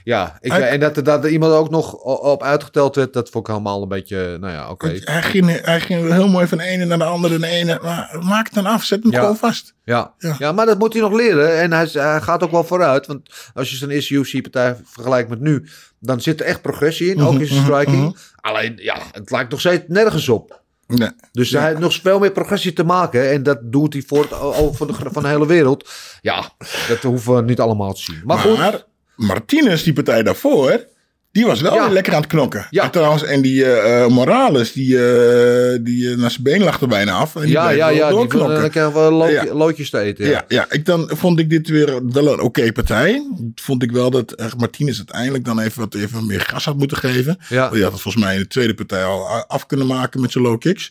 Ja, ik, Hij- en dat, dat er iemand ook nog op uitgeteld werd, dat vond ik helemaal een beetje, nou ja, oké. Hij, ging, hij ging heel mooi van de ene naar de andere. De ene. Maar maak het dan af. Zet hem Ja. gewoon vast. Ja. Ja. Ja. maar dat moet hij nog leren. En hij, gaat ook wel vooruit. Want als je zijn eerste UFC-partij vergelijkt met nu, dan zit er echt progressie in, ook in zijn mhm, striking. mhm. Alleen, ja, het lijkt nog steeds nergens op. Nee. Dus hij heeft nog veel meer progressie te maken. En dat doet hij voor het, over van, de, van de hele wereld. Ja, dat hoeven we niet allemaal te zien. Maar, goed, Maar Martinez, die partij daarvoor, die was wel Ja. weer lekker aan het knokken. Ja. En trouwens, en die eh, eh, Morales, die, eh, die naar zijn been lag er bijna af. En die ja, ja, ja, die willen lekker wel Ja. loodjes te eten. Ja. Ja. Ja, ik dan vond ik dit weer wel een oké partij. Vond ik wel dat eh, Martinez uiteindelijk dan even wat even meer gas had moeten geven. Ja. Die had het volgens mij in de tweede partij al af kunnen maken met zijn low kicks.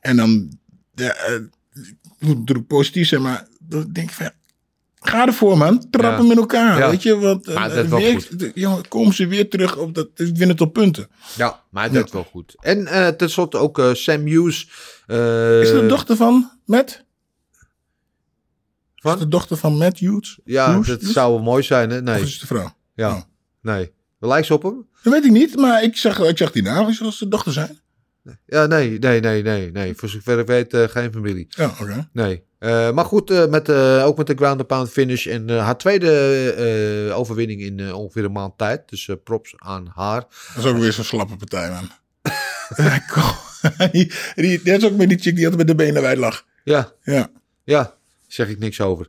En dan, ja, ik moet natuurlijk positief zijn, maar dan denk ik van, ja, ga ervoor man. Trap hem in elkaar, weet je. Want eh, jongen, komen ze weer terug op dat winnen tot punten. Ja, maar hij deed wel goed. En eh tenslotte ook eh, Sam Hughes. Is het de dochter van Matt? Van? Is het de dochter van Matt Hughes? Ja, Hughes? dat zou wel mooi zijn, hè? Of Nee. is het de vrouw? Ja, Oh. nee. Lijkt ze op hem? Dat weet ik niet, maar ik zag, ik zag die naam. Ze de dochter zijn. Ja, nee, nee, nee, nee, nee. Voor zover ik weet, geen familie. Ja, oké. Nee. Eh, maar goed, eh, met, eh, ook met de ground pound finish. En haar tweede overwinning in ongeveer een maand tijd. Dus props aan haar. Dat is ook weer zo'n slappe partij, man. Die, die, dat is ook met die chick die altijd met de benen wijd lag. Ja, Ja. ja. Zeg ik niks over.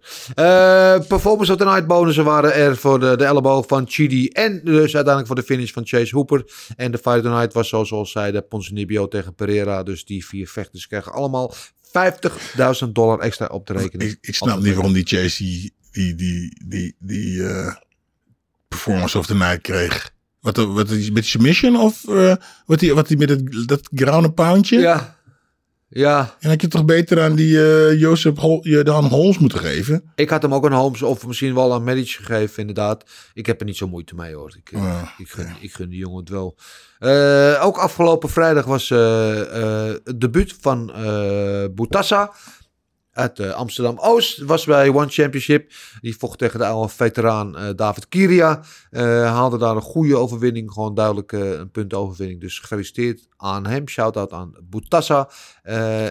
Performance of the night bonussen waren er voor de, de elleboog van Chidi. En dus uiteindelijk voor de finish van Chase Hooper. En de fight of the night was zoals al zeiden Ponzinibbio tegen Pereira. Dus die vier vechters krijgen allemaal 50.000 dollar extra op de rekening. Ik, ik snap niet waarom die Chase die, die, die, die, die eh, performance of the night kreeg. Wat, wat is met submission of eh, wat die, wat die met het, dat ground poundje? Ja, ja. En had je toch beter aan die eh Jozef Hol, dan Holmes moeten geven? Ik had hem ook een Holmes of misschien wel een Medic gegeven, inderdaad. Ik heb er niet zo moeite mee, hoor. Ik, eh, Ja, ik, gun, ik gun die jongen het wel. Eh, ook afgelopen vrijdag was eh, eh, het debuut van Boutassa uit eh, Amsterdam-Oost. Was bij One Championship. Die vocht tegen de oude veteraan eh, David Kiria. Eh, haalde daar een goede overwinning. Gewoon duidelijk een puntoverwinning. Dus gefeliciteerd aan hem. Shout-out aan Boutassa.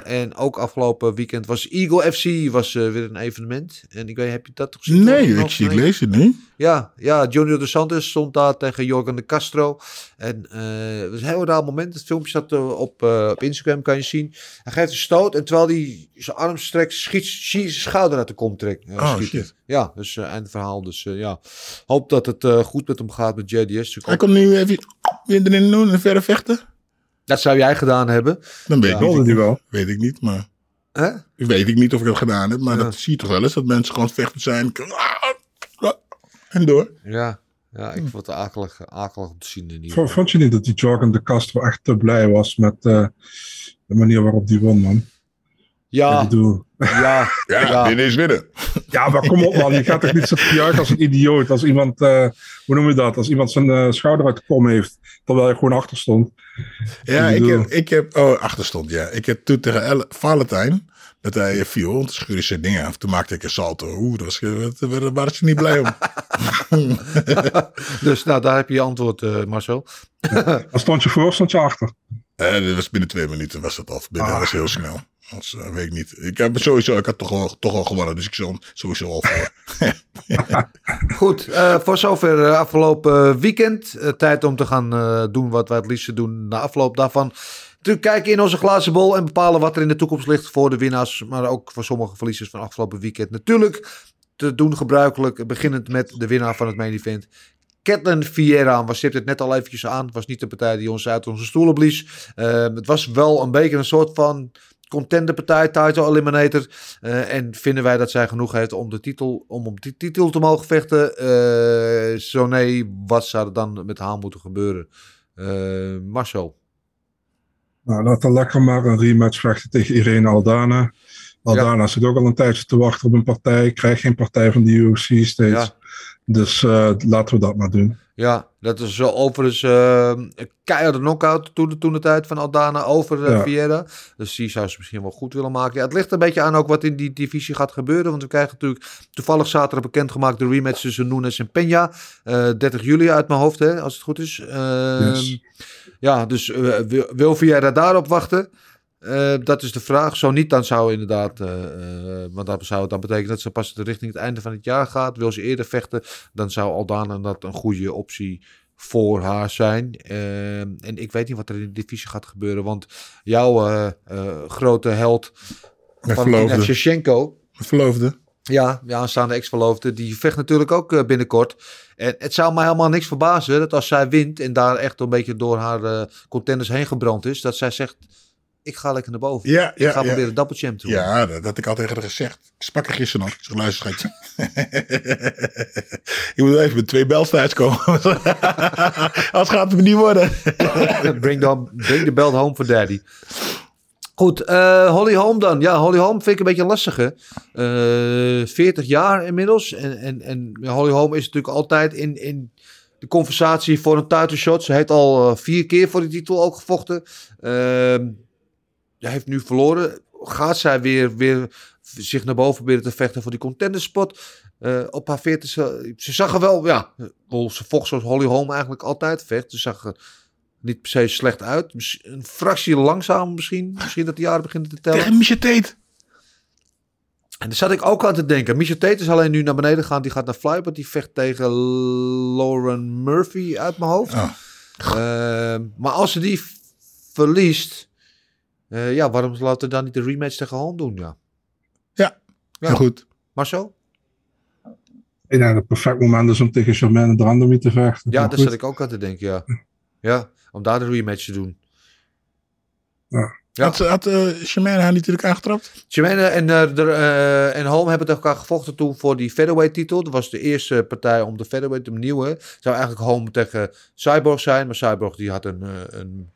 En ook afgelopen weekend was Eagle FC was, weer een evenement. En ik weet, heb je dat gezien? Nee, ik, zie, ik lees het niet. Ja, ja, Junior de Santos stond daar tegen Jorgen de Castro. En eh, het was een heel raar moment. Het filmpje staat eh, op, eh, op Instagram, kan je zien. Hij geeft een stoot en terwijl hij zijn arm strekt, schiet, schiet zijn schouder uit de kom trekt. Oh, shit. Ja, dus uh, eind verhaal. Dus eh, ja, hoop dat het eh, goed met hem gaat met JDS. Hij komt nu even weer erin doen, een verre vechten. Dat zou jij gedaan hebben. Dan weet, ik Wilde niet, wel. weet ik niet, maar... Hè? Weet ik niet of ik dat gedaan heb, maar Ja. dat zie je toch wel eens. Dat mensen gewoon vechten zijn. En door. Ja, ja ik vond het akelig, akelig om te zien in ieder. Vond je niet dat die Jorgen de Castro echt te blij was met eh, de manier waarop die won, man? Ja, ja, Ja, Ja. winnen is winnen. ja, maar kom op man, je gaat toch niet zitten juichen als een idioot. Als iemand, eh, hoe noem je dat? Als iemand zijn eh, schouder uit de kom heeft, terwijl je gewoon achter stond. Ja, Ik heb, ik heb... Oh, achterstond, ja. Ik heb toen tegen El- Valentijn... Dat hij viel, want schuurde zijn dingen af. Toen maakte ik een salto. Oeh, daar was, daar daar waren ze niet blij om. dus nou, daar heb je je antwoord, eh, Marcel. Stond je voor, stond je achter. Eh, dat was binnen twee minuten was dat af. Binnen, Ah. Dat was heel snel. Dat eh, weet ik niet. Ik heb sowieso, ik had toch al, toch al gewonnen. Dus ik stond sowieso al voor. Goed, eh, voor zover afgelopen weekend. Tijd om te gaan eh, doen wat wij het liefst doen na afloop daarvan. Te kijken in onze glazen bol en bepalen wat er in de toekomst ligt voor de winnaars. Maar ook voor sommige verliezers van afgelopen weekend. Natuurlijk te doen gebruikelijk, beginnend met de winnaar van het main event. Catelyn Vieira, we stipten het net al eventjes aan. Was niet de partij die ons uit onze stoelen blies. Eh, het was wel een beetje een soort van contenderpartij, title eliminator. Eh, en vinden wij dat zij genoeg heeft om de titel, om op die titel te mogen vechten? Eh, zo nee, wat zou er dan met haar moeten gebeuren? Eh, Marcel. Nou, laat dan lekker maar een rematch vechten tegen Irene Aldana. Aldana zit ook al een tijdje te wachten op een partij. Krijgt geen partij van de UFC steeds. Ja. Dus eh, laten we dat maar doen. Ja, dat is zo overigens uh, een keiharde knockout toen, toen de tijd van Aldana over Ja. Vieira. Dus die zou ze misschien wel goed willen maken. Ja, het ligt een beetje aan ook wat in die divisie gaat gebeuren. Want we krijgen natuurlijk toevallig zaterdag bekendgemaakt de rematch tussen Nunes en Peña. Eh 30 juli uit mijn hoofd, hè, als het goed is. Ehm, Yes. Ja, dus eh, wil, wil Vieira daarop wachten? Eh, dat is de vraag. Zo niet, dan zou inderdaad, eh, want dat zou dan betekenen dat ze pas richting het einde van het jaar gaat. Wil ze eerder vechten, dan zou Aldana dat een goede optie voor haar zijn. En ik weet niet wat er in de divisie gaat gebeuren, want jouw grote held van. Shevchenko, verloofde. ja, de aanstaande ex-verloofde, die vecht natuurlijk ook binnenkort. En het zou mij helemaal niks verbazen dat als zij wint en daar echt een beetje door haar contenders heen gebrand is, dat zij zegt, ik ga lekker naar boven. Ja, ik ga ja. proberen double champ te worden. Ja, dat had ik al tegen haar gezegd. Ik sprak er gisteren nog. Ik zeg, luister je moet even met twee bels thuiskomen. Anders gaat het me niet worden. bring, the, bring the belt home for daddy. Goed, eh, Holly Holm dan. Ja, Holly Holm vind ik een beetje lastige. Eh 40 jaar inmiddels. En, en, en Holly Holm is natuurlijk altijd in, in de conversatie voor een title shot. Ze heeft al eh, vier keer voor die titel ook gevochten. Ehm hij heeft nu verloren. Gaat zij weer, weer zich naar boven proberen te vechten voor die contenderspot? Eh op haar 40 ze, ze zag er wel, ja, ze vocht zoals Holly Holm eigenlijk altijd vecht. Ze zag er niet per se slecht uit. Een fractie langzaam misschien. Misschien dat de jaren beginnen te tellen. Tegen Misha Tate. En daar zat ik ook aan te denken. Misha Tate is alleen nu naar beneden gegaan. Die gaat naar Flybert. Die vecht tegen Lauren Murphy uit mijn hoofd. Oh. Ehm, maar als ze die verliest... eh, ja, waarom laten we dan niet de rematch tegen Holm doen? Ja. Ja, Ja. heel goed. Marcel? Ik denk dat het perfect moment is om tegen Germaine Drandomi te vechten. Ja, daar goed. zat ik ook aan te denken, ja. Ja, om daar de rematch te doen. Ja. Had, had uh, Shemane haar natuurlijk aangetrapt? Shemane en, eh, de, eh, en Holm hebben tegen elkaar gevochten toen voor die featherweight titel. Dat was de eerste partij om de featherweight te nieuwe. Zou eigenlijk Holm tegen Cyborg zijn. Maar Cyborg die had een, eh, een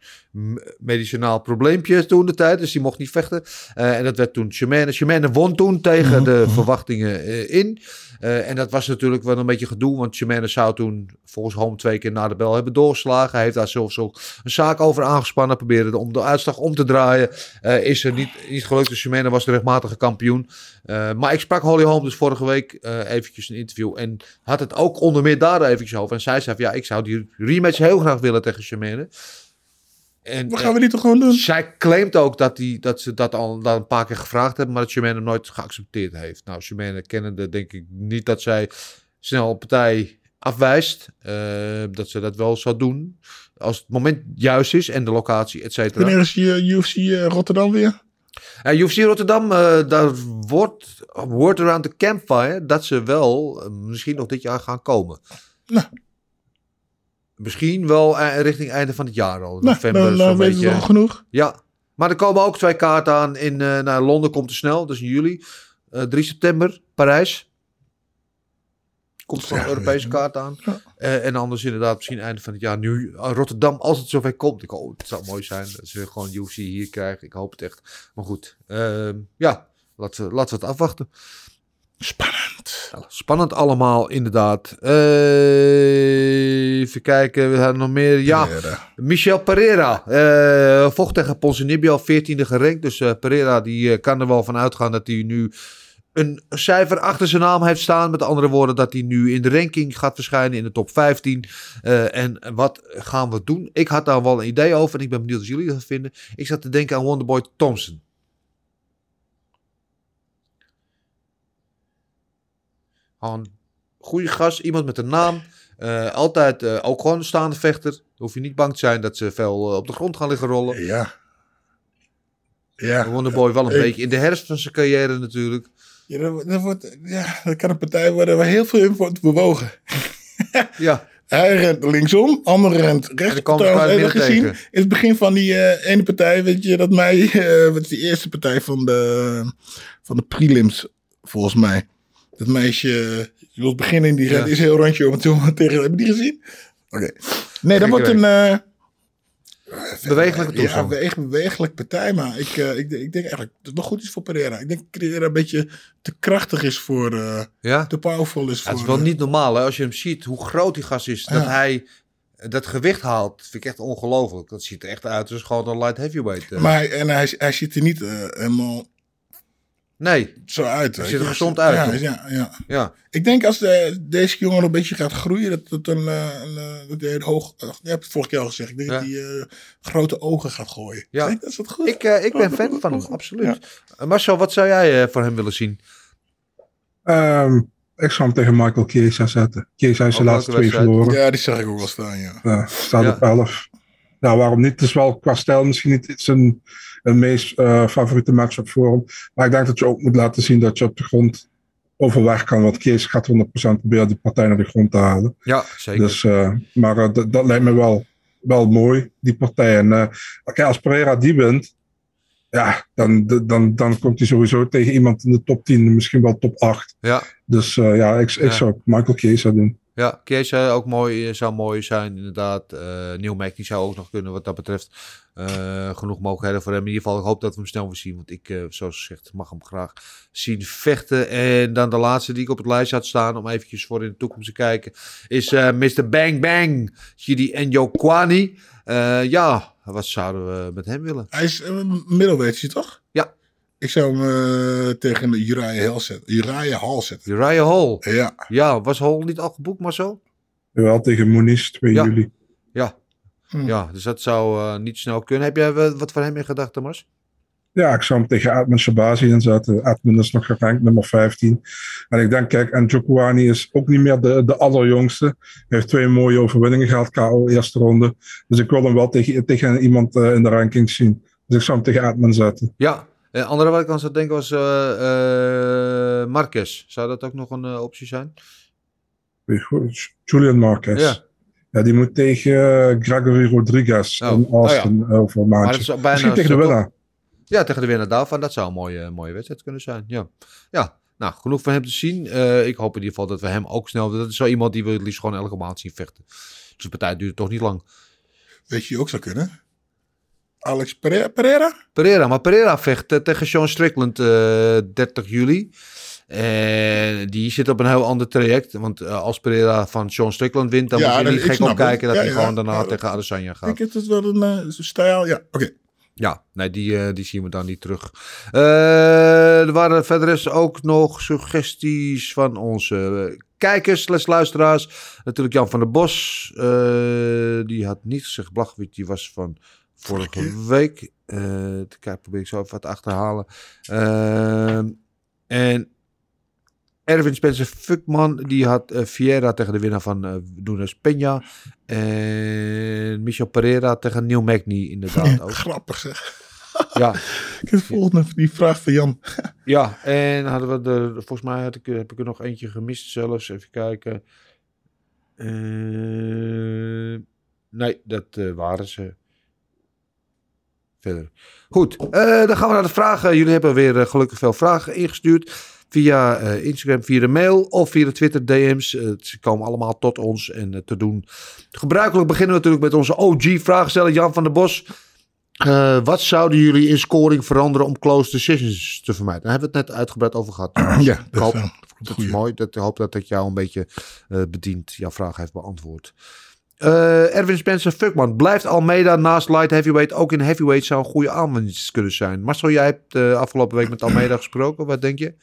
medicinaal probleempje toen de tijd. Dus die mocht niet vechten. Eh, en dat werd toen Shemane. Shemane won toen tegen de verwachtingen eh, in. Eh, en dat was natuurlijk wel een beetje gedoe. Want Shemane zou toen volgens Holm twee keer na de bel hebben doorgeslagen. Hij heeft daar zelfs ook een zaak over aangespannen. Probeerde om de uitslag om te draaien. Eh, is er niet, niet gelukt. Dus Shemane was de rechtmatige kampioen. Eh, maar ik sprak Holly Holm dus vorige week eh eventjes een interview. En had het ook onder meer daar eventjes over. En zij zei van ja, ik zou die rematch heel graag willen tegen Shemane. En, Wat gaan we die toch gewoon doen? zij claimt ook dat, die, dat ze dat al dat een paar keer gevraagd hebben, maar dat Shemane hem nooit geaccepteerd heeft. Nou, Shemane kennende denk ik niet dat zij snel een partij afwijst. dat ze dat wel zou doen. Als het moment juist is en de locatie, et cetera. Wanneer is je UFC eh, Rotterdam weer? Ja, UFC Rotterdam, eh, daar wordt word around the campfire dat ze wel eh, misschien nog dit jaar gaan komen. Nou. Misschien wel richting einde van het jaar al. Nou, November dan zo'n uh, weten we beetje. al genoeg. Ja, maar er komen ook twee kaarten aan in naar Londen komt te snel, dus in juli. Eh 3 september, Parijs. Komt er Ja, een Europese kaart aan. Ja. Eh, en anders inderdaad misschien einde van het jaar. Nu eh, Rotterdam, als het zover komt. Ik hoop, het zou mooi zijn dat ze gewoon UFC hier krijgen. Ik hoop het echt. Maar goed, ehm, ja, laten we, laten we het afwachten. Spannend. Ja, spannend allemaal, inderdaad. Eh, even kijken, we hebben nog meer. Ja, Pereira. Michel Pereira vocht tegen Ponzinibbio, 14e gerankt. Dus Pereira die kan er wel van uitgaan dat hij nu een cijfer achter zijn naam heeft staan. Met andere woorden, dat hij nu in de ranking gaat verschijnen in de top 15. Eh, en wat gaan we doen? Ik had daar wel een idee over en ik ben benieuwd wat jullie dat vinden. Ik zat te denken aan Wonderboy Thompson. Gewoon goede gast, iemand met een naam. Eh, altijd eh, ook gewoon een staande vechter. Hoef je niet bang te zijn dat ze veel op de grond gaan liggen rollen. Ja. Ja. Wonderboy wel een Ik- beetje in de herfst van zijn carrière natuurlijk. Ja, dat, dat wordt, ja, dat kan een partij worden waar heel veel in wordt bewogen. Ja, Hij rent linksom, andere rent En rechts. midden gezien in het begin van die eh, ene partij, weet je, dat mij, eh, wat is die eerste partij van de, van de prelims, volgens mij. Dat meisje, je wilt beginnen in die Ja. rent, is heel rondje om en toe tegen, heb je die gezien? Oké. Nee, dat wordt een, eh, Bewegelijke Ja, toestand. beweeg, bewegelijk partij. Maar ik, eh, ik, ik denk eigenlijk dat het nog goed is voor Pereira. Ik denk dat Pereira een beetje te krachtig is voor... eh, Ja? te powerful is Ja, voor... het is wel eh, niet normaal hè? als je hem ziet hoe groot die gast is. Dat Ja. hij dat gewicht haalt, vind ik echt ongelooflijk. Dat ziet er echt uit als gewoon een light heavyweight. Maar en hij, hij ziet er niet helemaal nee, zo uit. Hij weet ziet er gezond uit, Ja, ja, ja. ja. Ik denk als de, deze jongen een beetje gaat groeien, dat, dat, een, eh, een, eh, dat hij een hoog. uh, je hebt het vorige keer al gezegd. Ik denk Ja. dat hij eh, grote ogen gaat gooien. Ja. Ik denk, dat is dat goed. Ik, eh, ik ben fan van hem, absoluut. Eh, Marcel, wat zou jij eh, voor hem willen zien? Ehm, ik zou hem tegen Michael Chiesa zetten. Chiesa is de Oh, laatste twee verloren. Ja, die zag ik ook wel staan, ja. Ja, staat Ja. op 11. Ja, waarom niet? Het is wel qua stijl misschien niet zijn een meest eh, favoriete matchup voor hem. Maar ik denk dat je ook moet laten zien dat je op de grond overweg kan. Want Kees gaat 100% proberen die partij naar de grond te halen. Ja, zeker. Dus, eh, maar eh, dat- lijkt me wel, wel mooi, die partij. En als Pereira die wint, ja, dan, dan, dan komt hij sowieso tegen iemand in de top 10, misschien wel top 8. Ja, Dus ja, ik, ik Ja. zou Michael Chiesa doen. Ja. Kees zou ook mooi, eh, zou mooi zijn, inderdaad. Eh Neil zou ook nog kunnen wat dat betreft. Eh, genoeg mogelijkheden voor hem. In ieder geval, ik hoop dat we hem snel weer zien. Want ik, zoals gezegd, mag hem graag zien vechten. En dan de laatste die ik op het lijstje had staan, om eventjes voor in de toekomst te kijken, is Mr. Bang Bang, Chidi Njokwani. Eh ja, wat zouden we met hem willen? Hij is uh, middelweight, zie je toch? Ja. Ik zou hem eh, tegen Uriah Hall zetten. Uriah Hall zetten. Uriah Hall. Ja. Ja, was Hall niet al geboekt, Marcel? Wel tegen Moniz 2 Ja. juli. Ja. Hm. Ja, dus dat zou eh, niet snel kunnen. Heb jij wat wat van hem in gedachten, Mars? Ja, ik zou hem tegen Admin Shabazi inzetten. Admin is nog gerankt nummer 15. En ik denk, kijk, en Jokwani is ook niet meer de, de allerjongste. Hij heeft twee mooie overwinningen gehad, KO eerste ronde. Dus ik wil hem wel tegen, tegen iemand eh, in de rankings zien. Dus ik zou hem tegen Admin zetten. Ja. Eh, andere wat ik aan zou denken was eh eh Marquez. Zou dat ook nog een optie zijn? Julian Marquez. Ja. Ja. die moet tegen Gregory Rodriguez Oh, in Austin over een maandje. is bijna Misschien tegen de winnaar. Ja, tegen de winnaar daarvan. Dat zou een mooie, mooie wedstrijd kunnen zijn. Ja. ja, nou, genoeg van hem te zien. Eh, ik hoop in ieder geval dat we hem ook snel... Dat is zo iemand die we het liefst gewoon elke maand zien vechten. Dus de partij duurt toch niet lang. Weet je ook zou kunnen? Alex Pereira? Pereira? Pereira, maar Pereira vecht eh, tegen Sean Strickland eh 30 juli. En die zit op een heel ander traject. Want eh, als Pereira van Sean Strickland wint, dan Ja, moet je niet gek opkijken dat Ja, hij ja. gewoon daarna tegen Adesanya gaat. Ik heb het wel een eh, stijl. Ja, oké. Ja, nee, die, eh, die zien we dan niet terug. Eh, er waren verder is ook nog suggesties van onze eh, kijkers, slash luisteraars. Natuurlijk Jan van der Bos. eh, die had niet gezegd Blachwit, die was van vorige week. Eh te kijken, probeer ik zo even wat achterhalen. Ehm, en Erwin Spencer Fuckman, die had eh Vieira tegen de winnaar van eh Nunes Peña. En Michel Pereira tegen Neil Magny inderdaad ook. Grappig zeg. Ja, Ik heb de volgende die vraag van Jan. ja, en hadden we er, volgens mij had ik, heb ik er nog eentje gemist zelfs. Even kijken. Eh, nee, dat eh, waren ze. Verder. Goed, eh, dan gaan we naar de vragen. Jullie hebben weer eh, gelukkig veel vragen ingestuurd. Via eh, Instagram, via de mail of via de Twitter DM's. Ze komen allemaal tot ons en te doen. Gebruikelijk beginnen we natuurlijk met onze OG-vraagsteller Jan van der Bos. Wat zouden jullie in scoring veranderen om close decisions te vermijden? Daar hebben we het net uitgebreid over gehad. Ja, ik hoop, dat, dat, is mooi. Dat, ik hoop dat ik jou een beetje bedient. Jouw vraag heeft beantwoord. Eh, Erwin Spencer, Fuckman. Blijft Almeida naast light heavyweight ook in heavyweight zou een goede aanwinst kunnen zijn? Marcel, jij hebt uh, afgelopen week met Almeida gesproken. Wat denk je?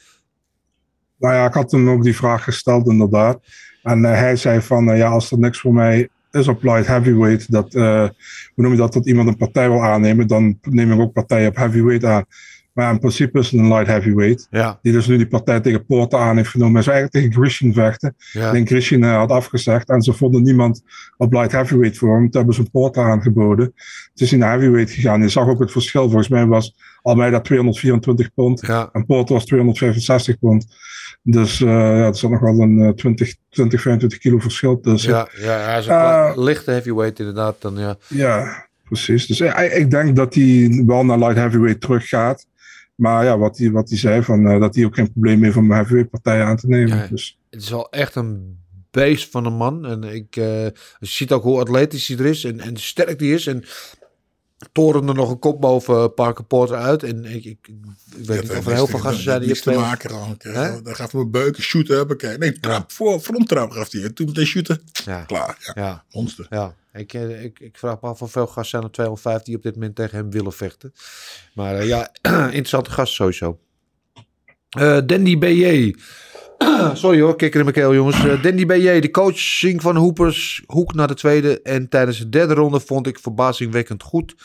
Nou ja, ik had hem ook die vraag gesteld inderdaad. En uh, hij zei van, ja, als er niks voor mij is op light heavyweight, dat, hoe noem je dat, dat iemand een partij wil aannemen, dan neem ik ook partij op heavyweight aan. Maar in principe is het een light heavyweight. Ja. Die dus nu die partij tegen Porter aan heeft genomen. Hij zou eigenlijk tegen Grishin vechten. Ja. Ik denk Grishin uh, had afgezegd. En ze vonden niemand op light heavyweight voor hem. Toen hebben ze een Porter aangeboden. Het is hij naar heavyweight gegaan. Je zag ook het verschil. Volgens mij was Almeida 224 pond. Ja. En Porter was 265 pond. Dus uh, ja, er zat nog wel een uh, 20, 20, 25 kilo verschil tussen. Ja, ja hij is een uh, lichte heavyweight inderdaad. Dan, ja. ja, precies. Dus ik, ik denk dat hij wel naar light heavyweight teruggaat. Maar ja, wat hij, wat zei, van, uh, dat hij ook geen probleem heeft om een heavyweight partij aan te nemen. Ja, dus. Het is wel echt een beest van een man. En ik, uh, je ziet ook hoe atletisch hij er is en, en sterk die is. En torende nog een kop boven Parker Porter uit. En ik, ik, ik weet niet of er heel veel gasten zijn die niks te maken gewoon. Hè? Dan gaat mijn beuken, shooten, huppakee. Nee, trap, voor, fronttrap gaf hij. En toen meteen shooten. Ja. Klaar, ja. Ja, Monster. ja. Ik, eh, ik, ik vraag me af hoeveel gasten zijn er 250 die op dit moment tegen hem willen vechten. Maar eh, ja, interessante gast sowieso. Eh Dandy B.J. Sorry hoor, kikker in mijn keel jongens. Eh, Dandy B.J. De coaching van Hoepers. Hoek naar de tweede. En tijdens de derde ronde vond ik verbazingwekkend goed.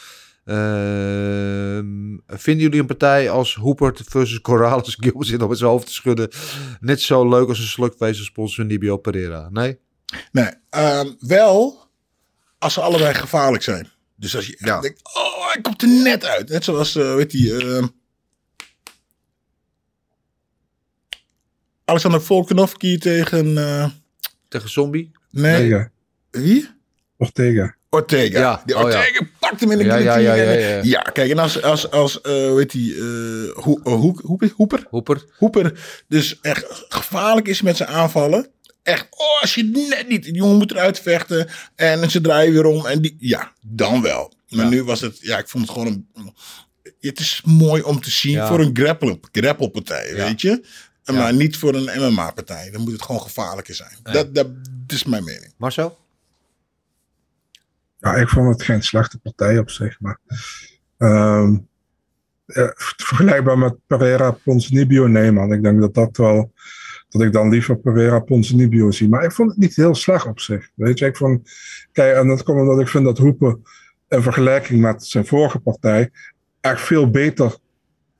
Ehm, vinden jullie een partij als Hoepert versus Corrales Gil zit op zijn hoofd te schudden net zo leuk als een slukwezen sponsor Nibio Pereira? Nee? Nee, ehm, wel als ze allebei gevaarlijk zijn. Dus als je Ja. denkt, oh, hij komt er net uit. Net zoals, eh weet je, Alexander Volkanovski tegen, eh, Tegen Zombie? nee, Ortega. wie? Ortega. Ortega. Ja, Die oh ja. Ortega pakt hem in de Ja, ja, ja, ja, ja. ja, kijk, en als, als, als eh weet eh, hoe, eh, hoe, hoe, Hoeper? Hoeper? Hoeper dus echt gevaarlijk is met zijn aanvallen. Echt, oh, als je net niet, die jongen moet eruit vechten. En ze draaien weer om. En die, ja, dan wel. Maar Ja. nu was het, ja, ik vond het gewoon een. Het is mooi om te zien Ja. voor een grapple, grappelpartij, Ja. weet je. Ja. Maar niet voor een MMA-partij. Dan moet het gewoon gevaarlijker zijn. Dat, dat, is mijn mening. Marcel? Ja, ik vond het geen slechte partij op zich. Maar ehm, ja, vergelijkbaar met Pereira Ponzinibbio, nee man. Ik denk dat dat wel. Dat ik dan liever Pereira Ponzinibbio zie. Maar ik vond het niet heel slecht op zich. Weet je, ik vond. Kijk, en dat komt omdat ik vind dat Hoepen in vergelijking met zijn vorige partij. echt veel beter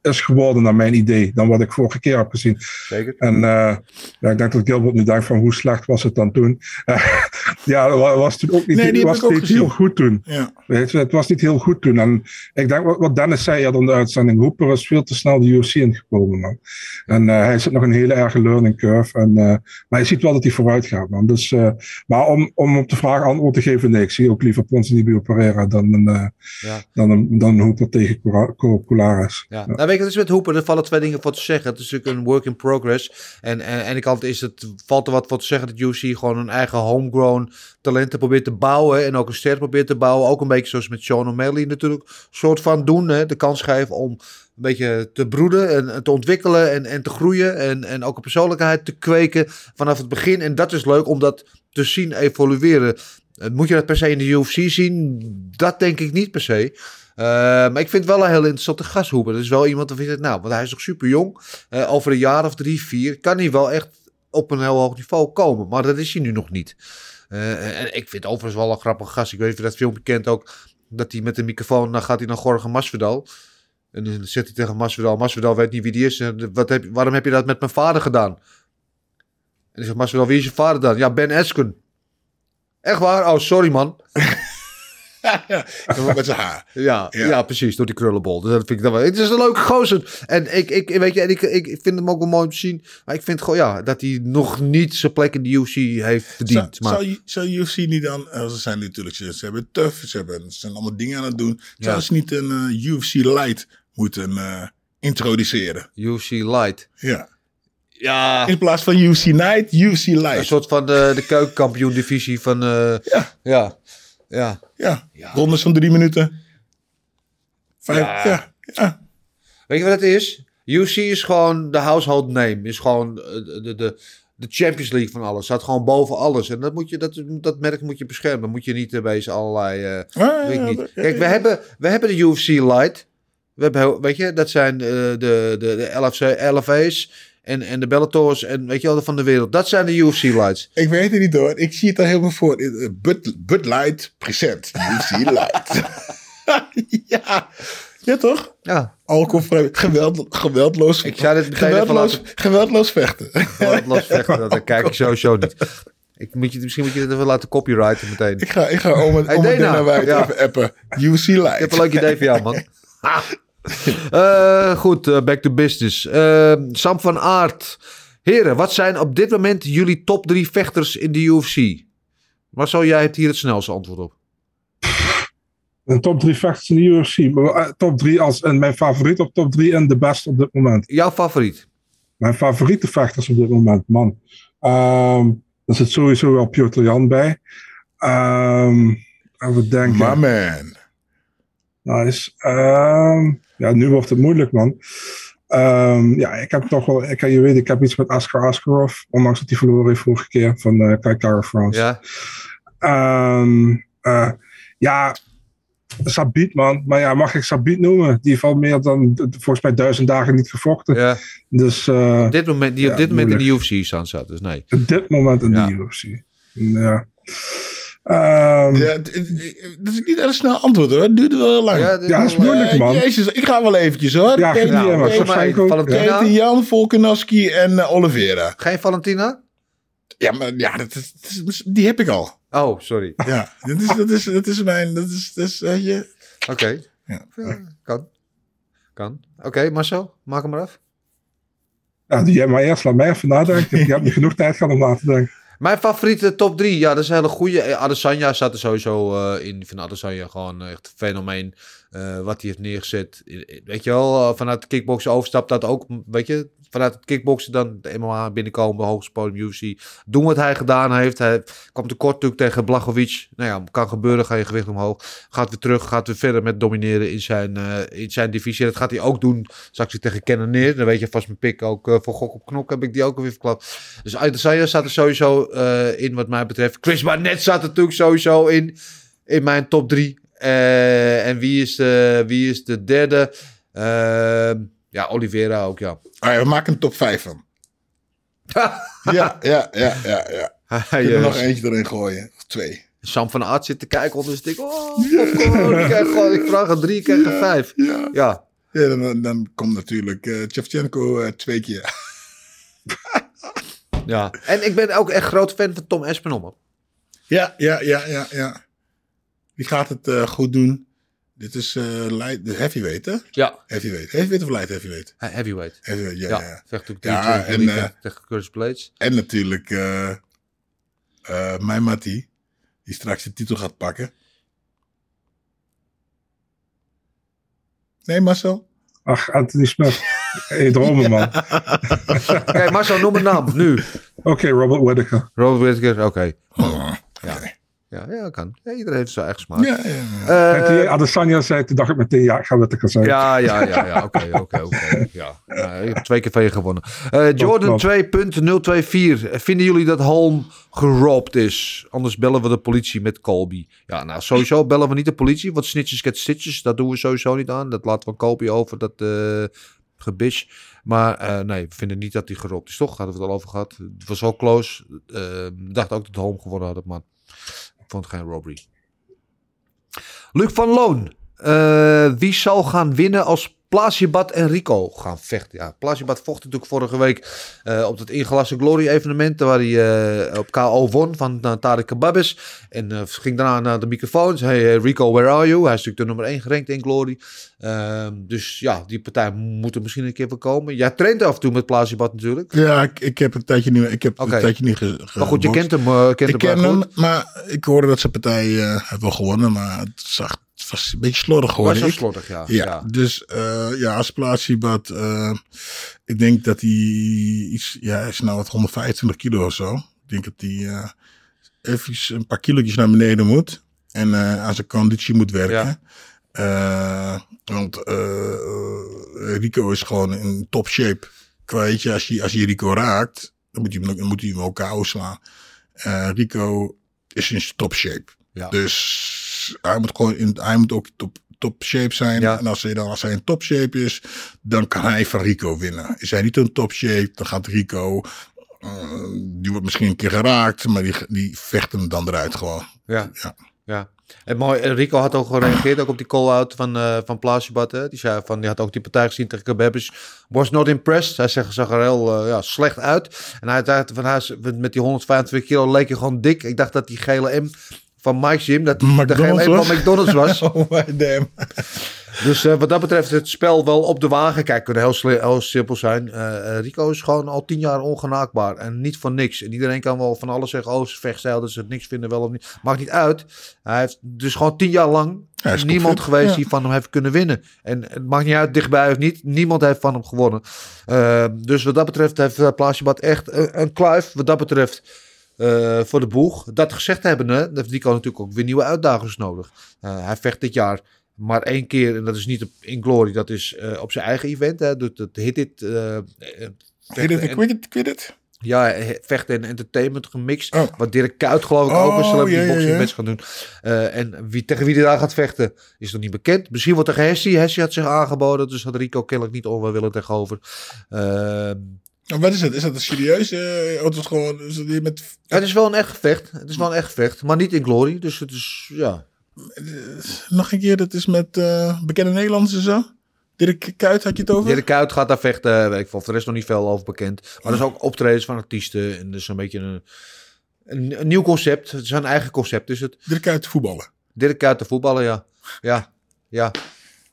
is geworden naar mijn idee. dan wat ik vorige keer heb gezien. Zeker. En eh, ja, ik denk dat Gilbert nu denkt van hoe slecht was het dan toen. ja, dat was toen ook niet, Nee, die heb was ik ook niet heel goed toen. Ja. Weet je, het was niet heel goed toen. En ik denk wat, Dennis zei eerder in de uitzending, Hooper is veel te snel de UFC ingekomen, man. En eh, hij zit nog een hele erge learning curve. En, eh, maar je ziet wel dat hij vooruit gaat, man. Dus, eh, maar om, om op de vraag antwoord te geven, nee, ik zie ook liever Ponzinibbio Pereira dan een, eh, Ja. dan een, dan een Hooper tegen Colares. Ja. Nou, weet je, het is met Hoeper, er vallen twee dingen voor te zeggen. Het is natuurlijk een work in progress. En en aan de ene kant is het, valt er wat voor te zeggen dat UC gewoon een eigen homegrown talenten probeert te bouwen. En ook een ster probeert te bouwen. Ook een beetje zoals met Sean O'Malley natuurlijk. soort van doen. Hè, de kans geven om een beetje te broeden en, te ontwikkelen en, en te groeien. En, en ook een persoonlijkheid te kweken vanaf het begin. En dat is leuk om dat te zien evolueren. Eh, Moet je dat per se in de UFC zien? Dat denk ik niet per se. Eh, maar ik vind wel een heel interessante gasthoeper. Dat is wel iemand waarvan je zegt, nou, want hij is nog super jong. Eh, over een jaar of drie, vier kan hij wel echt op een heel hoog niveau komen. Maar dat is hij nu nog niet. Eh, en ik vind overigens wel een grappige gast. Ik weet dat filmpje kent ook. Dat hij met de microfoon, dan gaat hij naar Gorgen Masvidal. En dan zegt hij tegen Masvidal, Masvidal weet niet wie die is. Wat heb, waarom heb je dat met mijn vader gedaan? En dan zegt Masvidal, wie is je vader dan? Ja, Ben Askren. Echt waar? Oh, sorry man. ja, met zijn haar. Ja, ja. Ja. precies, door die krullenbol. Dus dat vind ik dan wel. Het is een leuke gozer. En ik, ik, weet je, en ik, ik vind hem ook wel mooi om te zien. Maar ik vind gewoon, ja, dat hij nog niet zijn plek in de UFC heeft verdiend. Zou, maar, zou, zou UFC niet dan, eh, ze zijn natuurlijk, ze, hebben tough, ze, hebben, ze zijn allemaal dingen aan het doen. Ja. Zou ze niet een eh, UFC light moeten eh, introduceren? UFC Light. Ja. Ja, In plaats van UFC night, UFC een light. soort van de, de keukenkampioen divisie van... Ja. ja, ja. Ja. rondes van drie minuten. Vijf, Ja. ja. ja. Weet je wat het is? UFC is gewoon de household name. Is gewoon eh, de, de, de, de Champions League van alles. Staat gewoon boven alles. En dat, moet je, dat, dat merk moet je beschermen. Dan moet je niet eh, bezig allerlei... eh, Ah, Weet ik niet. ja, Kijk, we ja. hebben, we hebben de UFC Light. We hebben, weet je, dat zijn eh, de, de, de LFC, LFA's en, en de Bellators en weet je wel, van de wereld. Dat zijn de UFC Lights. Ik weet het niet hoor. Ik zie het al helemaal voor. Eh, Bud, Bud Light present. UFC light. ja. Ja toch? Ja, Alcoholvrij. Geweld, geweldloos. Ik zou dit meteen even geweldloos, laten- geweldloos vechten. gewoon los vechten, dat, dat kijk ik sowieso niet. Ik moet je, misschien moet je dit even laten copyrighten meteen. Ik ga, ik ga om het Hey, om Dana. Ja. even appen. UFC light. Ik heb een leuk idee voor jou, man. Eh, goed, eh, back to business. Eh, Sam van Aert. Heren, wat zijn op dit moment jullie top drie vechters in de UFC? Marcel, jij hebt hier het snelste antwoord op. Een top 3 vechters in de UFC. Maar, top 3 als en mijn favoriet op top 3 en de beste op dit moment. Jouw favoriet? Mijn favoriete vechters op dit moment, man. Ehm daar zit sowieso wel Piotr Jan bij. Ehm en we denken. My man. Nice. Ehm, ja, nu wordt het moeilijk, man. Ehm, ja, ik heb toch wel, ik, je weet, ik heb iets met Askar Askarov, ondanks dat hij verloren heeft vorige keer van uh, Kai Kara France. Ja. Eh, ja, Sabit, man. Maar ja, mag ik Sabit noemen? Die heeft al meer dan, volgens mij, duizend dagen niet gevochten. Ja. Dus, uh, op dit moment, die op ja, dit moment in de. UFC staan zat, dus nee. op dit moment in Ja. de UFC. Ja. Ehm, Ja, dat is niet erg snel antwoord hoor. Het duurde wel lang. Ja, dit Ja, is is moeilijk, Eh, man. Jezus, ik ga wel eventjes hoor. Ja, Peter, ja, maar Shevchenko, Valentina? Peter Jan, Volkanovski en eh, Oliveira. Geen Valentina? Ja, maar ja, dat is, dat is- die heb ik al. Oh, sorry. Ja, dat is, dat is, dat is mijn, dat is, dat is, weet je. Oké. Ja. Ja, kan. Kan. Oké, Marcel, maak hem maar af. ja, jij maar eerst, laat mij even nadenken. Je hebt niet genoeg tijd gehad om na te denken. Mijn favoriete top 3, ja, dat is een hele goede. Adesanya staat er sowieso eh, in. Ik vind Adesanya gewoon echt een fenomeen. eh, wat hij heeft neergezet. Weet je wel, eh, vanuit kickboksen overstapt dat ook. Weet je, vanuit het kickboksen dan de MMA binnenkomen, hoogste podium UFC. Doen wat hij gedaan heeft. Hij kwam tekort natuurlijk tegen Blachowicz. Nou ja, kan gebeuren, ga je gewicht omhoog. Gaat weer terug, gaat weer verder met domineren in zijn, eh, in zijn divisie. Dat gaat hij ook doen straks weer tegen neer. Dan weet je vast mijn pik ook eh, voor gok op knok heb ik die ook alweer verklapt. Dus Adesanya staat er sowieso eh, in wat mij betreft. Chris Barnett staat er natuurlijk sowieso in. In mijn top 3. en wie is, de, wie is de derde? Ehm, ja, Oliveira ook, ja. Ah, ja, we maken een top 5 van. Ja, ja, ja, ja, ja. Ik kan er nog eentje erin gooien. Of twee. Sam van Aert zit te kijken onder zijn stik. Oh, popcorn. ik, krijg gewoon, ik vraag een drie, ik krijg een vijf. Ja. Ja, Ja, dan, dan komt natuurlijk eh eh, twee keer. ja. En ik ben ook echt groot fan van Tom Espinol. man. Ja, ja, ja, ja, ja. Die gaat het eh, goed doen. Dit is eh light, de heavyweight, hè? Ja, Heavyweight. Heavyweight of light heavyweight? he- heavyweight. Heavyweight, ja. Ja, ja. vecht ook Ja, en, eh, tegen- Curtis Blades. En natuurlijk eh eh mijn Mattie, die straks de titel gaat pakken. Nee, Marcel? Ach, Anthony Smith. Hey, dromen, man. Kijk, Marcel, noem een naam, nu. Oké, Robert Whittaker. Robert Whittaker, oké. Oh, Ja. Ja, ja, kan. Ja, iedereen heeft zijn eigen smaak. ja, ja, ja. Eh, Adesanya zei, toen dacht ik meteen, ja, ik ga Whittaker zijn. Ja, ja, ja, ja. Oké, oké, oké. Ja. Ja, ik heb twee keer van je gewonnen. Eh, Jordan klopt. 2.024. Vinden jullie dat Holm geropt is? Anders bellen we de politie met Colby. Ja, nou, sowieso bellen we niet de politie. Want snitches get stitches. Dat doen we sowieso niet aan. Dat laten we Colby over, dat eh gebitch. Maar nee, we vinden niet dat hij geropt is. Toch? Hadden we het al over gehad. Het was wel close. Ik dacht ook dat Holm gewonnen had, maar ik vond geen robbery. Luc van Loon. Eh, wie zal gaan winnen als Plasibat en Rico gaan vechten? Ja, Plasibat vocht natuurlijk vorige week eh, op het ingelaste Glory evenement. Waar hij eh, op KO won van uh, Tarek Kababis. En eh, ging daarna naar de microfoon. Zei hey, Rico, where are you? Hij is natuurlijk de nummer 1 gerankt in Glory. Ehm, dus ja, die partij moet er misschien een keer voor komen. Jij traint af en toe met Plasibat natuurlijk. Ja, ik, ik heb een tijdje niet, ik heb een tijdje niet ge, Maar goed, je kent hem, eh, kent Ik hem ken hem, goed. maar ik hoorde dat zijn partij eh heeft wel gewonnen, maar het, zag, het was een beetje slordig Was geworden. wel Ik- slordig, ja. Ja, ja. dus eh, ja, als eh ik denk dat hij iets, ja, hij is nou wat 125 kilo of zo. Ik denk dat hij eh even een paar kilootjes naar beneden moet en eh, aan zijn conditie moet werken. Eh, want Rico is gewoon in top shape. Weet je, als je, als je Rico raakt, dan moet hij hem, dan moet hij hem ook slaan. Eh, Rico is in top shape. Ja. Dus hij moet, gewoon in, hij moet ook top, top shape zijn. Ja. En als hij, dan, als hij in top shape is, dan kan hij van Rico winnen. Is hij niet in top shape, dan gaat Rico. eh, die wordt misschien een keer geraakt, maar die, die vecht hem dan eruit gewoon. Ja. Ja. ja. En mooi, en Rico had ook gereageerd ook op die call-out van, eh van Plasibat. Hè? Die zei van, die had ook die partij gezien tegen Kabebis. Was not impressed. Hij zegt, zag er heel eh, ja, slecht uit. En hij dacht van, hij met die 125 kilo leek je gewoon dik. Ik dacht dat die gele M van Mike's Gym, dat die de gele van McDonald's was. Oh my damn. Dus eh, wat dat betreft het spel wel op de wagen. Kijk, kan heel, simpel zijn. Eh, eh, Rico is gewoon al tien jaar ongenaakbaar. En niet voor niks. En iedereen kan wel van alles zeggen. Oh, ze vechtstijl, dat ze het niks vinden wel of niet. Maakt niet uit. Hij heeft dus gewoon tien jaar lang Hij niemand geweest ja. die van hem heeft kunnen winnen. En het maakt niet uit, dichtbij of niet. Niemand heeft van hem gewonnen. Dus wat dat betreft heeft Plasibat echt een, een kluif. Wat dat betreft eh, voor de boeg. Dat gezegd hebben, hè, heeft Rico natuurlijk ook weer nieuwe uitdagers nodig. Eh, hij vecht dit jaar maar één keer, en dat is niet op, in Glory, dat is eh, op zijn eigen event. Hè, dat, dat Hit It. Heet het en- Quit It? It? ja, vechten en entertainment gemixt. Oh. Wat Dirk Kuyt geloof ik Oh, ook een celebrity ja, ja, boxing match gaan doen. En wie, tegen wie hij daar gaat vechten is nog niet bekend. Misschien wordt tegen Hessie. Hessie had zich aangeboden, dus had Rico kennelijk niet over willen tegenover. Ehm, wat is het? Is dat een serieus? eh of is het gewoon is het met het is wel een echt gevecht. Het is wel een echt gevecht, maar niet in Glory. Dus het is, ja... nog een keer? Dat is met eh, bekende Nederlanders en zo. Dirk Kuyt had je het over? Dirk Kuyt gaat daar vechten, weet ik veel. Voor de rest nog niet veel over bekend. Maar er is ook optredens van artiesten. En dus een beetje een, een, een nieuw concept. Het is een eigen concept. Dus het Dirk Kuyt voetballen. Dirk Kuyt te voetballen, ja. Ja, ja.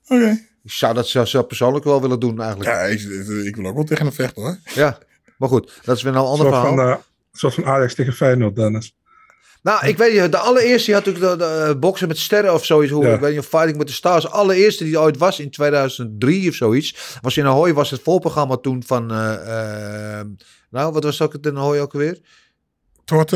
Oké. Ik zou dat zelfs zelf persoonlijk wel willen doen eigenlijk. Ja, ik, ik wil ook wel tegen hem vechten hoor. Ja, maar goed, dat is weer een Een ander verhaal. van, eh, soort van Ajax tegen Feyenoord, Dennis. Nou, ik weet niet, de allereerste, die had natuurlijk de, de, eh, boksen met sterren of zoiets. Hoe, Ja. Ik weet niet, of Fighting with the Stars. De allereerste die ooit was in 2003 of zoiets. Was in Ahoy, was het voorprogramma toen van... eh, nou, wat was dat in Ahoy ook alweer? Tot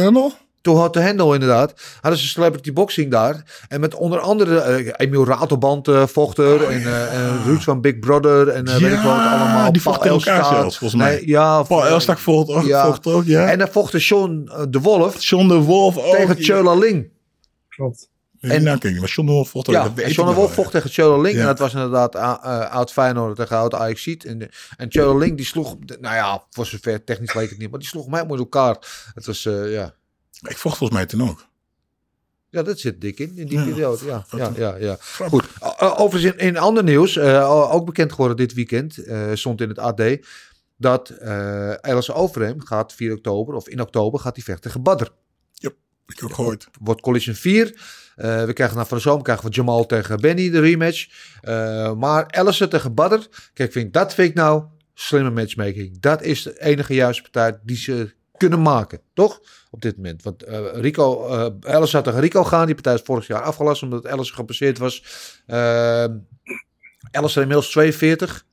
Toen had de Hendel inderdaad. Hadden ze celebrity boxing daar. En met onder andere eh, Emiel Ratelband eh, vocht er. en, eh en Ruud van Big Brother. En eh, weet ik wat allemaal. die vochten elkaar Elstak. zelfs, volgens mij. Nee, ja, Paul Elstak vocht, ook- ja. vocht ook, ja. En dan vocht de John eh, de Wolf John de Wolf ook. tegen Chola Ling. Klopt. En, En- nou, maar John de Wolf vocht. Ja, en John de Wolf wel, vocht tegen Chola Ling. Ja. En dat was inderdaad uh, oud Feyenoord tegen oud Ajax En, de- en Chola Ling die sloeg, nou ja, voor zover technisch leek het niet. Maar die sloeg mij met elkaar. Het was, eh, ja. Ik vocht volgens mij toen ook. Ja, dat zit dik in, in die Ja. periode. Ja, ja, ja, ja. Goed, overigens in, in ander nieuws, uh, ook bekend geworden dit weekend, uh, stond in het AD, dat uh, Alice Overeem gaat 4 oktober, of in oktober, gaat hij vechten tegen Badr. Ja, ik heb ook gehoord. Wordt Collision 4. Uh, we krijgen na van de zomer krijgen we Jamal tegen Benny, de rematch. Uh, maar Alice tegen Badr, kijk, vind ik, dat vind ik nou slimme matchmaking. Dat is de enige juiste partij die ze kunnen maken, toch? Op dit moment. Want uh, Rico, uh, Alice zou tegen Rico gaan. Die partij is vorig jaar afgelast omdat Alice gepasseerd was. Uh, Alice is inmiddels 42.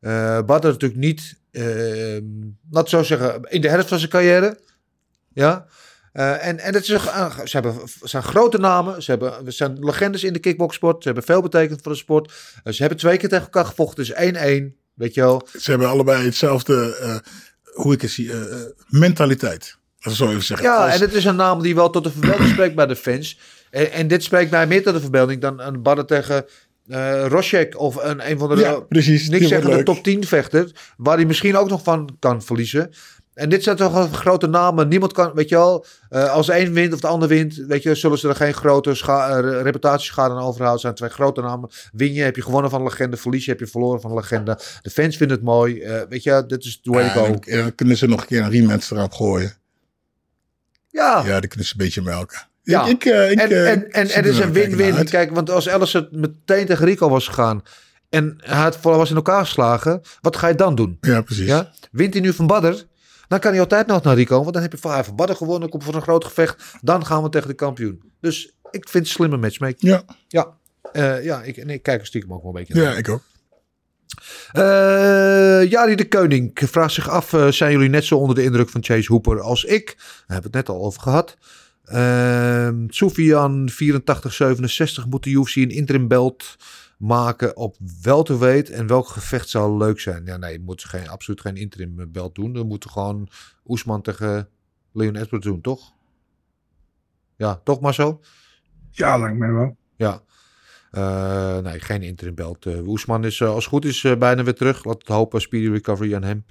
Uh, Badr natuurlijk niet, uh, laat zo zeggen, in de helft van zijn carrière. Ja. Uh, en, en het is ze hebben, zijn grote namen. Ze hebben, zijn legendes in de kickboxsport. Ze hebben veel betekend voor de sport. Ze hebben twee keer tegen elkaar gevochten. Dus 1-1. Weet je wel. Ze hebben allebei hetzelfde, hoe ik het zie, mentaliteit. Even zeggen. Ja, Als... en het is een naam die wel tot de verbeelding spreekt bij de fans. En, en dit spreekt mij meer tot de verbeelding dan een badden tegen uh, Roshek of een, een van de... Ja, precies. Niks zeggen de top 10 vechter. Waar hij misschien ook nog van kan verliezen. En dit zijn toch grote namen. Niemand kan, weet je wel, uh, als een wint of de ander wint, weet je, zullen ze er geen grote scha- uh, reputatieschade aan overhouden. zijn twee grote namen. Win je, heb je gewonnen van een legende. Verlies je, heb je verloren van een legende. De fans vinden het mooi. Uh, weet je, dit is the way to go. Dan, dan kunnen ze nog een keer een rematch erop gooien. Ja. Ja, dan kunnen ze een beetje melken. Ja. Ik, ik, ik, en, uh, en, en het is een win-win. Kijk, want als het meteen tegen Rico was gegaan en hij was in elkaar geslagen, wat ga je dan doen? Ja, precies. Ja? Wint hij nu van Badder? Dan kan hij altijd nog naar Rico, want dan heb je van, van Badder gewonnen, komt voor een groot gevecht. Dan gaan we tegen de kampioen. Dus ik vind het slimme matchmaking. Ja. Ja, uh, ja ik, en ik kijk er stiekem ook wel een beetje naar. Ja, ik ook. Uh, Jari de Koning vraagt zich af: uh, zijn jullie net zo onder de indruk van Chase Hooper als ik? Daar hebben we het net al over gehad. Uh, Soufian 8467 moet de UFC een interim belt maken op welterweight en welk gevecht zou leuk zijn? Ja, nee, je moet geen, absoluut geen interim belt doen. Dan moeten gewoon Oesman tegen Leon Edwards doen, toch? Ja, toch maar zo? Ja, lijkt mij wel. Ja. Uh, nee, geen interim belt. Uh, Oesman is, uh, als goed is, bijna weer terug. Laat het hopen, speedy recovery aan hem.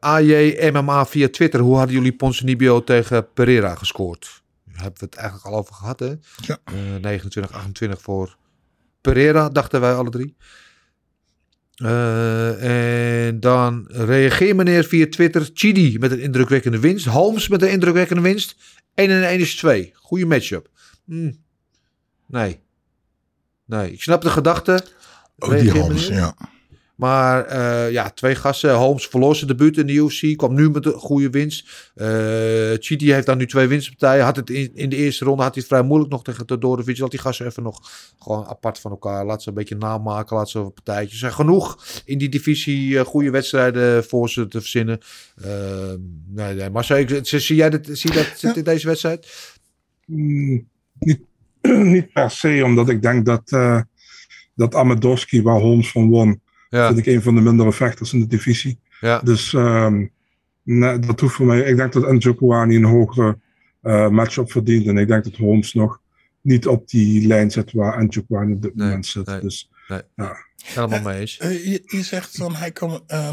AJ MMA via Twitter. Hoe hadden jullie Ponzinibbio tegen Pereira gescoord? Daar hebben we het eigenlijk al over gehad, hè? Ja. 29, 28 voor Pereira, dachten wij alle drie. en dan reageer meneer via Twitter. Chidi met een indrukwekkende winst. Holmes met een indrukwekkende winst. 1 en 1 is 2. Goede matchup. Hmm. Nee. Nee, ik snap de gedachte. Oh, die Holmes, ja. Maar uh, ja, twee gasten. Holmes verloor zijn debuut in de UFC. Kwam nu met een goede winst. Uh, Chidi heeft dan nu twee winstpartijen. Had het in, in de eerste ronde had hij het vrij moeilijk nog tegen Todorovic. Laat die gasten even nog gewoon apart van elkaar. Laat ze een beetje namaken. Laat ze een partijtjes. Er zijn genoeg in die divisie uh, goede wedstrijden voor ze te verzinnen. nee, nee. Maar zie, zie jij dat, zie je dat ja. in deze wedstrijd? Mm, niet niet per se, omdat ik denk dat, uh, dat Amadowski, waar Holmes van won, Ja. vind ik een van de mindere vechters in de divisie. Ja. Dus um, nee, dat hoeft voor mij. Ik denk dat Njokuani een hogere uh, matchup verdient. En ik denk dat Holmes nog niet op die lijn zit waar Njokuani op dit Nee, moment zit. nee. Dus Nee. ja. Helemaal mee eens. Uh, je, je, zegt dan, hij, kan, uh,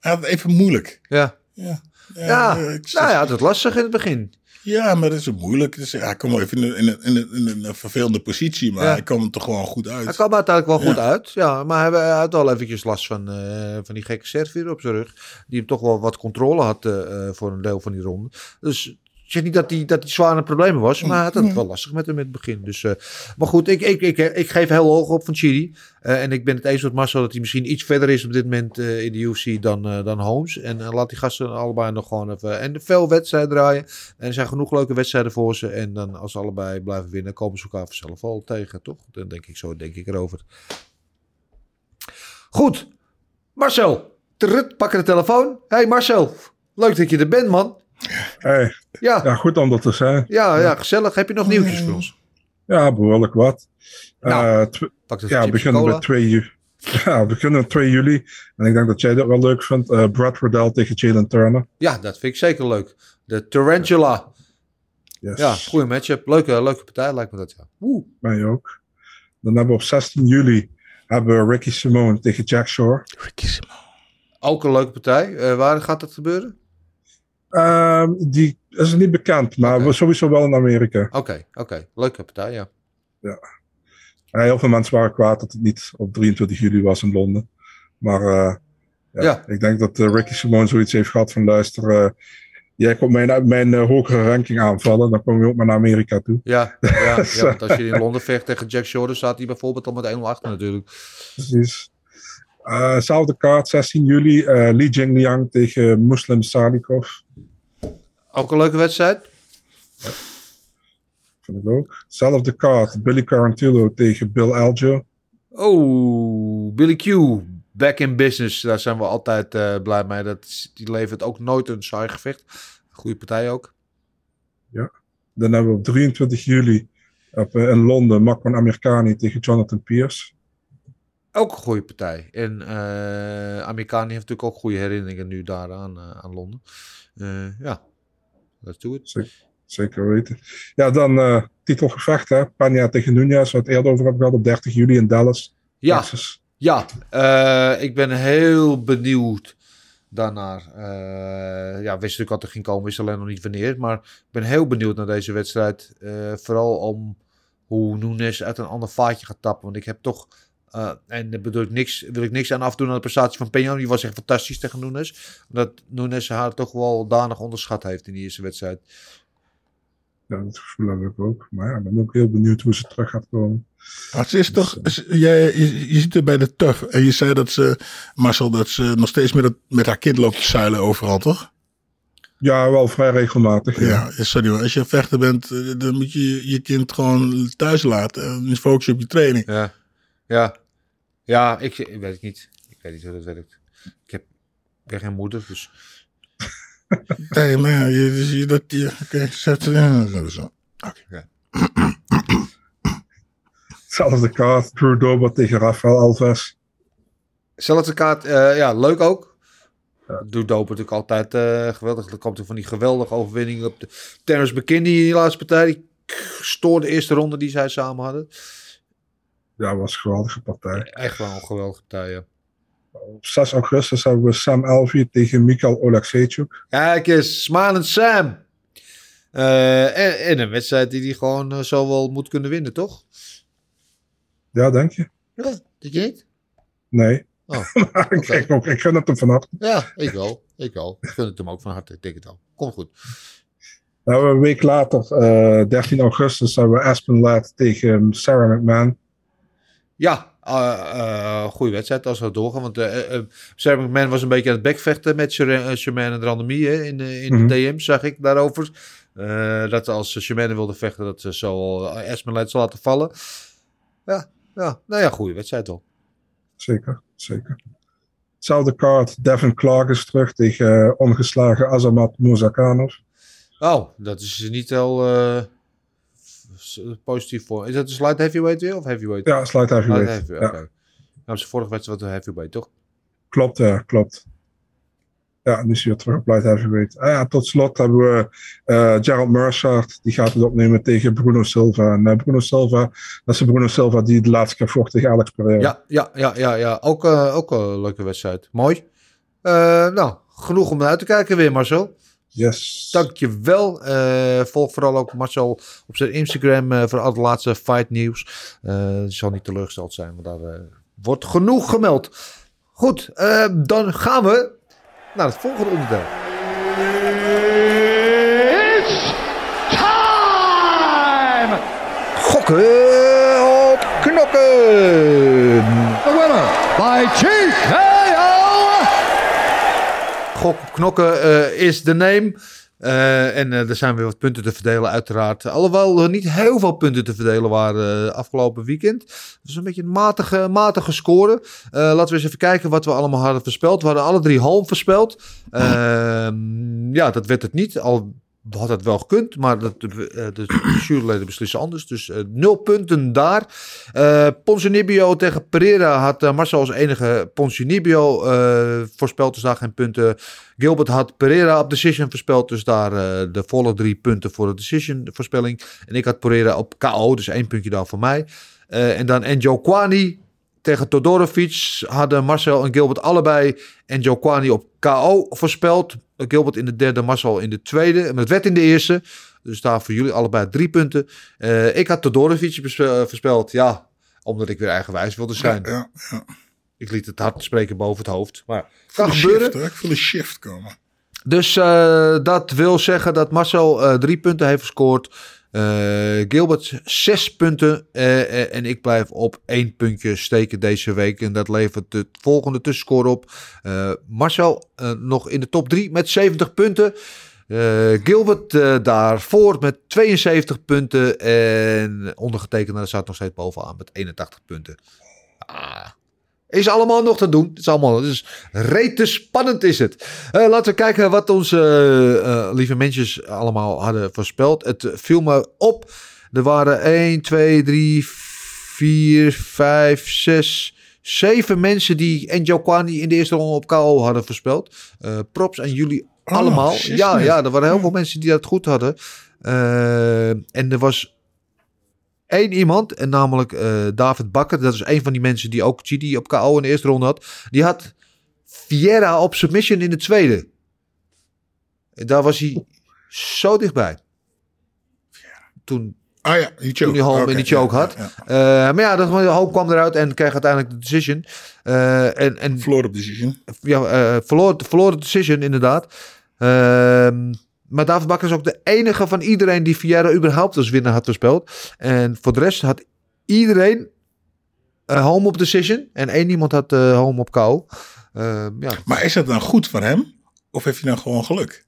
hij had het even moeilijk. Ja. Ja, ja, Ja, uh, nou ja, dat was lastig in het begin. Ja maar dat is moeilijk. Dus, hij komt wel even in een, in, een, in, een, vervelende positie, maar Ja. hij kwam er toch gewoon goed uit. Hij kwam uiteindelijk wel goed Ja. uit. Ja, maar hij, hij had wel eventjes last van, eh, van die gekke servier op zijn rug. Die hem toch wel wat controle had eh, eh, voor een deel van die ronde. Dus ik zeg niet dat hij, dat hij zwaar aan problemen was. Maar hij had het wel lastig met hem in het begin. Dus, eh, maar goed, ik, ik, ik, ik geef heel hoog op van Chiri. Eh, en ik ben het eens met Marcel dat hij misschien iets verder is op dit moment eh, in de UFC dan, dan Holmes. En laat die gasten allebei nog gewoon even... En veel wedstrijden draaien. En er zijn genoeg leuke wedstrijden voor ze. En dan als ze allebei blijven winnen, komen ze elkaar vanzelf al tegen, toch? Dan denk ik zo, denk ik erover. Goed. Marcel. Trut, pakken de telefoon. Hey Marcel. Leuk dat je er bent, man. Hey, Ja, ja, goed om dat te zijn. ja, ja, gezellig. Heb je nog nieuwtjes voor ons? Ja, behoorlijk wat. Nou, Eh, de ja, we beginnen met 2 juli. Ja, we beginnen met 2 juli. En ik denk dat jij dat wel leuk vindt. Eh, Brad Riddell tegen Jalen Turner. Ja, dat vind ik zeker leuk. De Tarantula. Yes. Ja, goede matchup. Leuke, leuke partij lijkt me dat, ja. Oeh. Mij ook. Dan hebben we op 16 juli hebben we Ricky Simone tegen Jack Shore. Ricky Simone. Ook een leuke partij. Eh, waar gaat dat gebeuren? Ehm, die is niet bekend, maar sowieso wel in Amerika. Oké, oké. Leuke partij, ja. Eh, heel veel mensen waren kwaad dat het niet op 23 juli was in Londen. Maar eh, ja, Ja. ik denk dat eh, Ricky Simone zoiets heeft gehad van luister, eh, jij komt mijn, mijn hogere ranking aanvallen, dan kom je ook maar naar Amerika toe. Ja, ja, ja, want als je in Londen vecht tegen Jack Shore, dan staat hij bijvoorbeeld al met 1-0 achter natuurlijk. Precies. Eh zelfde kaart, 16 juli, eh Li Jingliang tegen Muslim Salikov. Ook een leuke wedstrijd. Vind ik ook. Zelfde kaart, Billy Carantillo tegen Bill Algeo. Oh, Billy Q, back in business. Daar zijn we altijd eh, blij mee. Dat, die levert ook nooit een saai gevecht. Goede partij ook. Dan hebben we op 23 juli op, in Londen Makwan Amerikani tegen Jonathan Pierce. Ook een goede partij. En eh Amerikanen heeft natuurlijk ook goede herinneringen nu daar aan, eh, aan Londen. Eh, ja, let's do it. Zeker, zeker weten. Ja, dan eh titelgevecht, hè. Panja tegen Nunez, het eerder over hebben gehad, op 30 juli in Dallas, Ja, Texas. ja ik ben heel benieuwd daarnaar. Ja, wist natuurlijk wat er ging komen, wist alleen nog niet wanneer. Maar ik ben heel benieuwd naar deze wedstrijd. Vooral om hoe Nunes uit een ander vaatje gaat tappen. Want ik heb toch... eh, en daar bedoel ik niks, wil ik niks aan afdoen aan de prestatie van Peña. Die was echt fantastisch tegen Nunes. Dat Nunes haar toch wel danig onderschat heeft in die eerste wedstrijd. Ja, dat gevoel heb ik ook. Maar ja, ik ben ook heel benieuwd hoe ze terug gaat komen. Maar het is toch, is- jij, je, je zit er bij de TUF en je zei dat ze, Marcel, dat ze nog steeds met, het, met haar kind loopt te zuilen overal, toch? Ja, wel vrij regelmatig. Ja. Ja, sorry hoor. Als je een vechter bent, eh, dan moet je je kind gewoon thuis laten en focus je op je training. Ja, ja. Ja, ik, ik weet het niet. Ik weet niet hoe dat werkt. Ik, heb, ik ben geen moeder, dus... Nee, maar ja, je, je, dat, je, oké, zet in. Zo. Hetzelfde kaart, Drew Dober tegen Rafael Alves. Zelfde kaart, eh, ja, leuk ook. Doet Doper natuurlijk altijd eh, geweldig. Er komt er van die geweldige overwinning op de Terrence McKinney in die laatste partij. Die stoorde de eerste ronde die zij samen hadden. Ja, was een geweldige partij. Echt wel een geweldige partij, ja. Op 6 augustus hebben we Sam Alvey tegen Mikhail Oleksiejczuk. Kijk eens, Smiling Sam. En, en een wedstrijd die hij gewoon eh, zo wel moet kunnen winnen, toch? Ja, denk je? Ja, dat je niet? Nee. Oh, Maar ik, ik, ook, ik gun het hem van harte. Ja, ik wel. Ik wel. Ik gun het hem ook van harte. Ik denk het al. Komt goed. We een week later, eh 13 augustus, hebben we Aspen Ladd tegen Sarah McMahon. Ja, eh eh, goede wedstrijd als we doorgaan. Want uh, McMahon was een beetje aan het bekvechten met Sherman en Randemie hè, in, in Mhm. de DM, zag ik daarover. Dat als Sherman wilde vechten, dat ze zo Ladd zou laten vallen. Ja, ja, nou ja, goede wedstrijd wel. Zeker, zeker. Hetzelfde kaart, Devin Clark is terug tegen ongeslagen Azamat Muzakhanov. Oh, dat is niet al... positief voor. Is dat de slide heavyweight weer of heavyweight? Ja, slide heavyweight. Light heavyweight, Ja. oké. Nou, zijn vorige wedstrijd was de heavyweight, toch? Klopt, ja, klopt. Ja, nu is hij weer terug op light heavyweight. Ah, ja, tot slot hebben we eh, Gerald Merchant. Die gaat het opnemen tegen Bruno Silva. En eh, Bruno Silva, dat is de Bruno Silva die de laatste keer vocht tegen Alex Pereira. Ja, ja, ja, ja, ja. Ook, eh, ook een leuke wedstrijd. Mooi. Nou, genoeg om naar uit te kijken weer, Marcel. Yes. Dankjewel. Eh volg vooral ook Marcel op zijn Instagram eh, voor al het laatste fight nieuws. Eh die zal niet teleurgesteld zijn, want daar wordt genoeg gemeld. Goed, eh, dan gaan we naar het volgende onderdeel. It's time! Gokken op knokken. The winner by! Gok op knokken eh, is de name. Eh, en eh, er zijn weer wat punten te verdelen, uiteraard. Alhoewel er niet heel veel punten te verdelen waren afgelopen weekend. Dus een beetje een matige, matige score. Laten we eens even kijken wat we allemaal hadden voorspeld. We hadden alle drie halm voorspeld. Ehm, ja, dat werd het niet. Al had het wel gekund, maar dat, eh, de juryleden beslissen anders. Dus eh, nul punten daar. Eh Ponzinibbio tegen Pereira had eh, Marcel als enige Ponzinibbio eh voorspeld, dus daar geen punten. Gilbert had Pereira op decision voorspeld, dus daar eh, de volle drie punten voor de decision voorspelling. En ik had Pereira op KO, dus één puntje daar voor mij. Eh, en dan Enjo Kwani tegen Todorovic hadden Marcel en Gilbert allebei Enjo Kwani op KO voorspeld. Gilbert in de derde, Marcel in de tweede. Maar het werd in de eerste. Dus daar voor jullie allebei drie punten. Eh, ik had Todorovic bespe- voorspeld. Ja, omdat ik weer eigenwijs wilde zijn. Ja, ja. Ik liet het hard spreken boven het hoofd. Maar kan gebeuren. shift. Ik voel een shift komen. Dus eh, dat wil zeggen dat Marcel eh, drie punten heeft gescoord. Eh, Gilbert zes punten. eh, eh, en ik blijf op één puntje steken deze week. En dat levert de volgende tussenscore op. Marcel nog in de top drie met 70 punten. Gilbert eh, daarvoor met 72 punten. En ondergetekende staat nog steeds bovenaan met 81 punten. Ah, is allemaal nog te doen. Het is allemaal, dus rete spannend is het. Eh, laten we kijken wat onze eh, lieve mensjes allemaal hadden voorspeld. Het viel me op. Er waren 1, 2, 3, 4, 5, 6, 7 mensen die Enjo Kwani in de eerste ronde op KO hadden voorspeld. Eh, props aan jullie Oh, allemaal. Ja, mensen. ja, er waren heel veel mensen die dat goed hadden. Eh, en er was één iemand, en namelijk eh, David Bakker. Dat is een van die mensen die ook Chidi op KO in de eerste ronde had. Die had Vieira op submission in de tweede. En daar was hij zo dichtbij. Toen, Ah ja, die toen hij Holm Oké, in die choke ja, had. ja, ja. Eh, maar ja, dat Holm kwam eruit en kreeg uiteindelijk de decision. Eh, en, en Floor op decision. ja, verloor, verloor de decision inderdaad. Ehm, maar David Bakker is ook de enige van iedereen die Vieira überhaupt als winnaar had voorspeld. En voor de rest had iedereen eh, home op decision. En één iemand had eh, home op KO. Ehm, ja. Maar is dat dan goed voor hem? Of heeft hij dan gewoon geluk?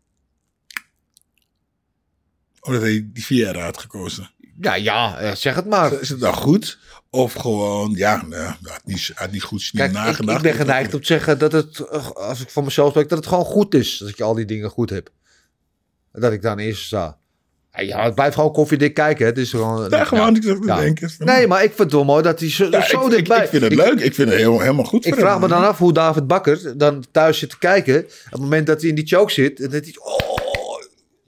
Omdat hij die Vieira had gekozen. ja, ja, eh, zeg het maar. Is het dan goed? Of gewoon, ja, nou, had niet, had niet goed Kijk, ik, nagedacht. ik ben geneigd om te zeggen dat het, eh, als ik voor mezelf spreek, dat het gewoon goed is. Dat ik al die dingen goed heb. Dat ik daar in eerste sta. Ja, het blijft gewoon koffiedik kijken. hè. Het is gewoon... Ja, gewoon, ik zat te ja. denken. Nee, maar ik vind het wel mooi dat hij zo, Ja, zo ik, ik, dichtbij... ik vind het Ik- leuk. Ik vind het heel, helemaal goed Ik vraag hem. me dan af hoe David Bakker dan thuis zit te kijken. Op het moment dat hij in die choke zit. En dat hij, oh,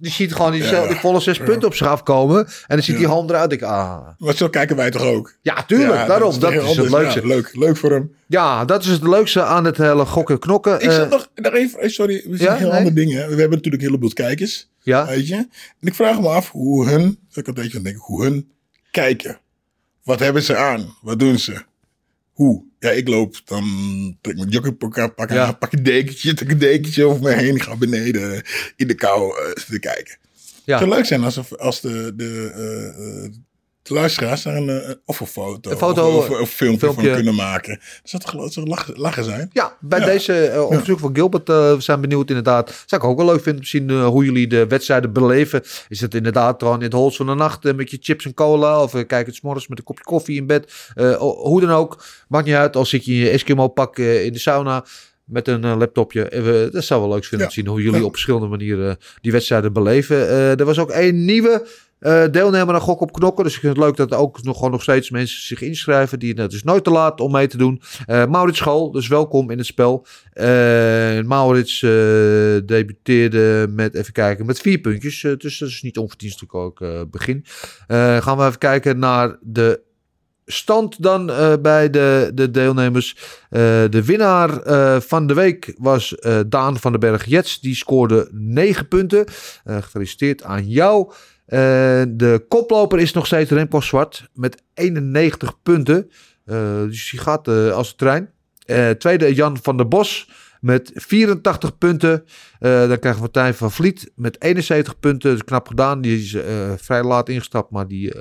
die ziet gewoon die, Ja. die volle zes punten op zich afkomen. En dan ziet die hand eruit. Ik, ah. Maar zo kijken wij toch ook? Ja, tuurlijk. Daarom. Dat is, het leukste. Leuk, leuk voor hem. Ja, dat is het leukste aan het hele gokken knokken. Ik zat Eh, nog, nog even, eh, sorry, we zijn heel nee. andere dingen. We hebben natuurlijk een heleboel kijkers, ja, weet je. En ik vraag me af hoe hun, ik een beetje aan denken, hoe hun kijken. Wat hebben ze aan? Wat doen ze? Hoe? Ja, ik loop, dan trek ik mijn aan, pak, Ja. een- pak een dekentje, trek een dekentje over me heen, ga beneden in de kou eh, te kijken. ja. Het zou leuk zijn als, als de, de, eh, eh, de luisteraars daar een, eh, of een foto, Een foto, of, of, een filmpje, filmpje. van kunnen maken. Dat zou toch geloof- zou lachen, lachen zijn? Ja, bij Ja. deze eh, onderzoek van Gilbert eh, we zijn benieuwd inderdaad. Zou ik ook wel leuk vinden om te zien eh, hoe jullie de wedstrijden beleven. Is het inderdaad gewoon in het holst van de nacht eh, met je chips en cola? Of kijk het 's morgens met een kopje koffie in bed? Eh, hoe dan ook, maakt niet uit. Als zit je in je Eskimo pak eh, in de sauna met een eh, laptopje. Eh, dat zou wel leuk vinden Ja. om te zien hoe jullie op verschillende manieren die wedstrijden beleven. Eh, er was ook één nieuwe eh, deelnemen aan Gok op Knokken. Dus ik vind het leuk dat er ook nog, gewoon nog steeds mensen zich inschrijven. Die, het is nooit te laat om mee te doen. Eh Maurits School, dus welkom in het spel. Eh, Maurits debuteerde met, even kijken, met vier puntjes. Dus dat is niet onverdienstelijk ook begin. Gaan we even kijken naar de stand dan bij de, de deelnemers. De winnaar van de week was Daan van den Berg Jets. Die scoorde 9 punten. Gefeliciteerd aan jou. Eh, de koploper is nog steeds Remco Zwart met 91 punten. Eh, dus die gaat eh, als trein. Tweede Jan van der Bos met 84 punten. Dan krijgen we Martijn van Vliet met 71 punten. Dat is knap gedaan. Die is vrij laat ingestapt, maar die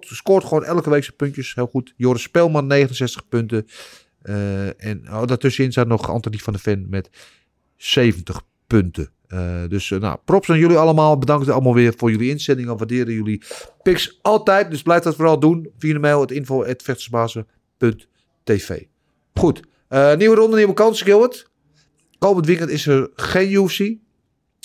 scoort gewoon elke week zijn puntjes. Heel goed. Joris Spelman 69 punten. En oh, daartussenin staat nog Anthony van der Ven met 70 punten. Eh, dus eh, nou, props aan jullie allemaal. Bedankt allemaal weer voor jullie inzendingen. Waarderen jullie picks altijd. Dus blijf dat vooral doen. Via de mail het info.vechtersbazen.tv Goed. Eh, nieuwe ronde, nieuwe kansen, Gilbert. Komend weekend is er geen UFC.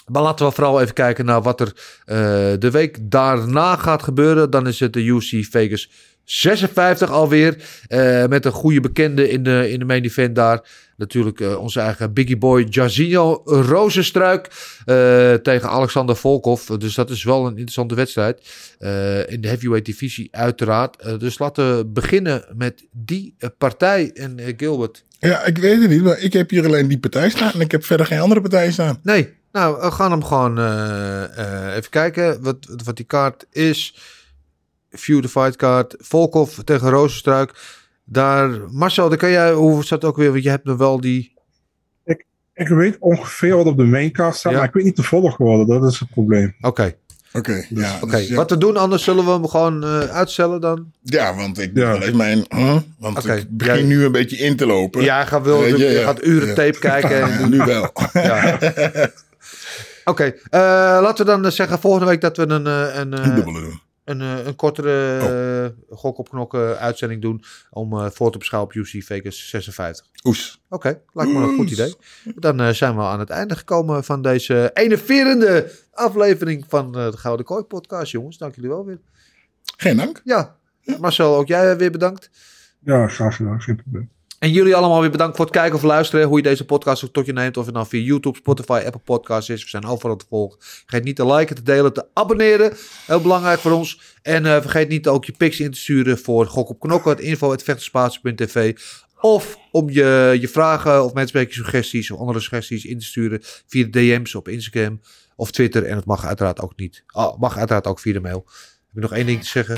Maar laten we vooral even kijken naar wat er eh, de week daarna gaat gebeuren. Dan is het de UFC Vegas 56 alweer. eh, met een goede bekende in de, in de main event daar. Natuurlijk eh, onze eigen Biggie Boy Jairzinho Rozenstruik tegen Alexander Volkov. Dus dat is wel een interessante wedstrijd. In de heavyweight divisie uiteraard. Dus laten we beginnen met die partij. En Gilbert. Ja, ik weet het niet, maar ik heb hier alleen die partij staan en ik heb verder geen andere partij staan. Nee, nou, we gaan hem gewoon eh, eh, even kijken wat, wat die kaart is. View the fight kaart. Volkov tegen Rozenstruik. Daar, Marcel, dan kan jij, hoe zat het ook weer? Want je hebt nog wel die... Ik weet ongeveer wat op de maincast staat, Ja. maar ik weet niet de volgorde. Dat is het probleem. Oké, Oké, ja. oké. dus ja. Wat we doen, anders zullen we hem gewoon eh, uitstellen dan? Ja, want ik Ja. eens mijn... huh? Want ik begin jij- nu een beetje in te lopen. Ja, gaat, wel, je, je ja. gaat uren Ja. tape kijken. En nu wel. Oké, eh, laten we dan zeggen volgende week dat we een, eh, een, eh, Een dubbele doen. een, eh, een kortere eh, gok op knokken uitzending doen. Om eh, voor te beschouwen op UC Vegas 56. Oes. Oké, lijkt me een goed idee. Dan zijn we aan het einde gekomen van deze enerverende aflevering van eh, de Gouden Kooi podcast, jongens. Dank jullie wel weer. Geen dank. Ja, Marcel, ook jij weer bedankt. Ja, graag gedaan. Geen probleem. En jullie allemaal weer bedankt voor het kijken of luisteren. Hoe je deze podcast ook tot je neemt. Of het nou via YouTube, Spotify, Apple Podcasts is. We zijn overal te volgen. Vergeet niet te liken, te delen, te abonneren. Heel belangrijk voor ons. En eh, vergeet niet ook je pics in te sturen voor Gok op Knokken. Het info.vechterspaats.tv Of om je, je vragen of menselijke suggesties of andere suggesties in te sturen via de DM's op Instagram of Twitter. En het mag uiteraard ook niet. Oh, mag uiteraard ook via de mail. Heb ik nog één ding te zeggen?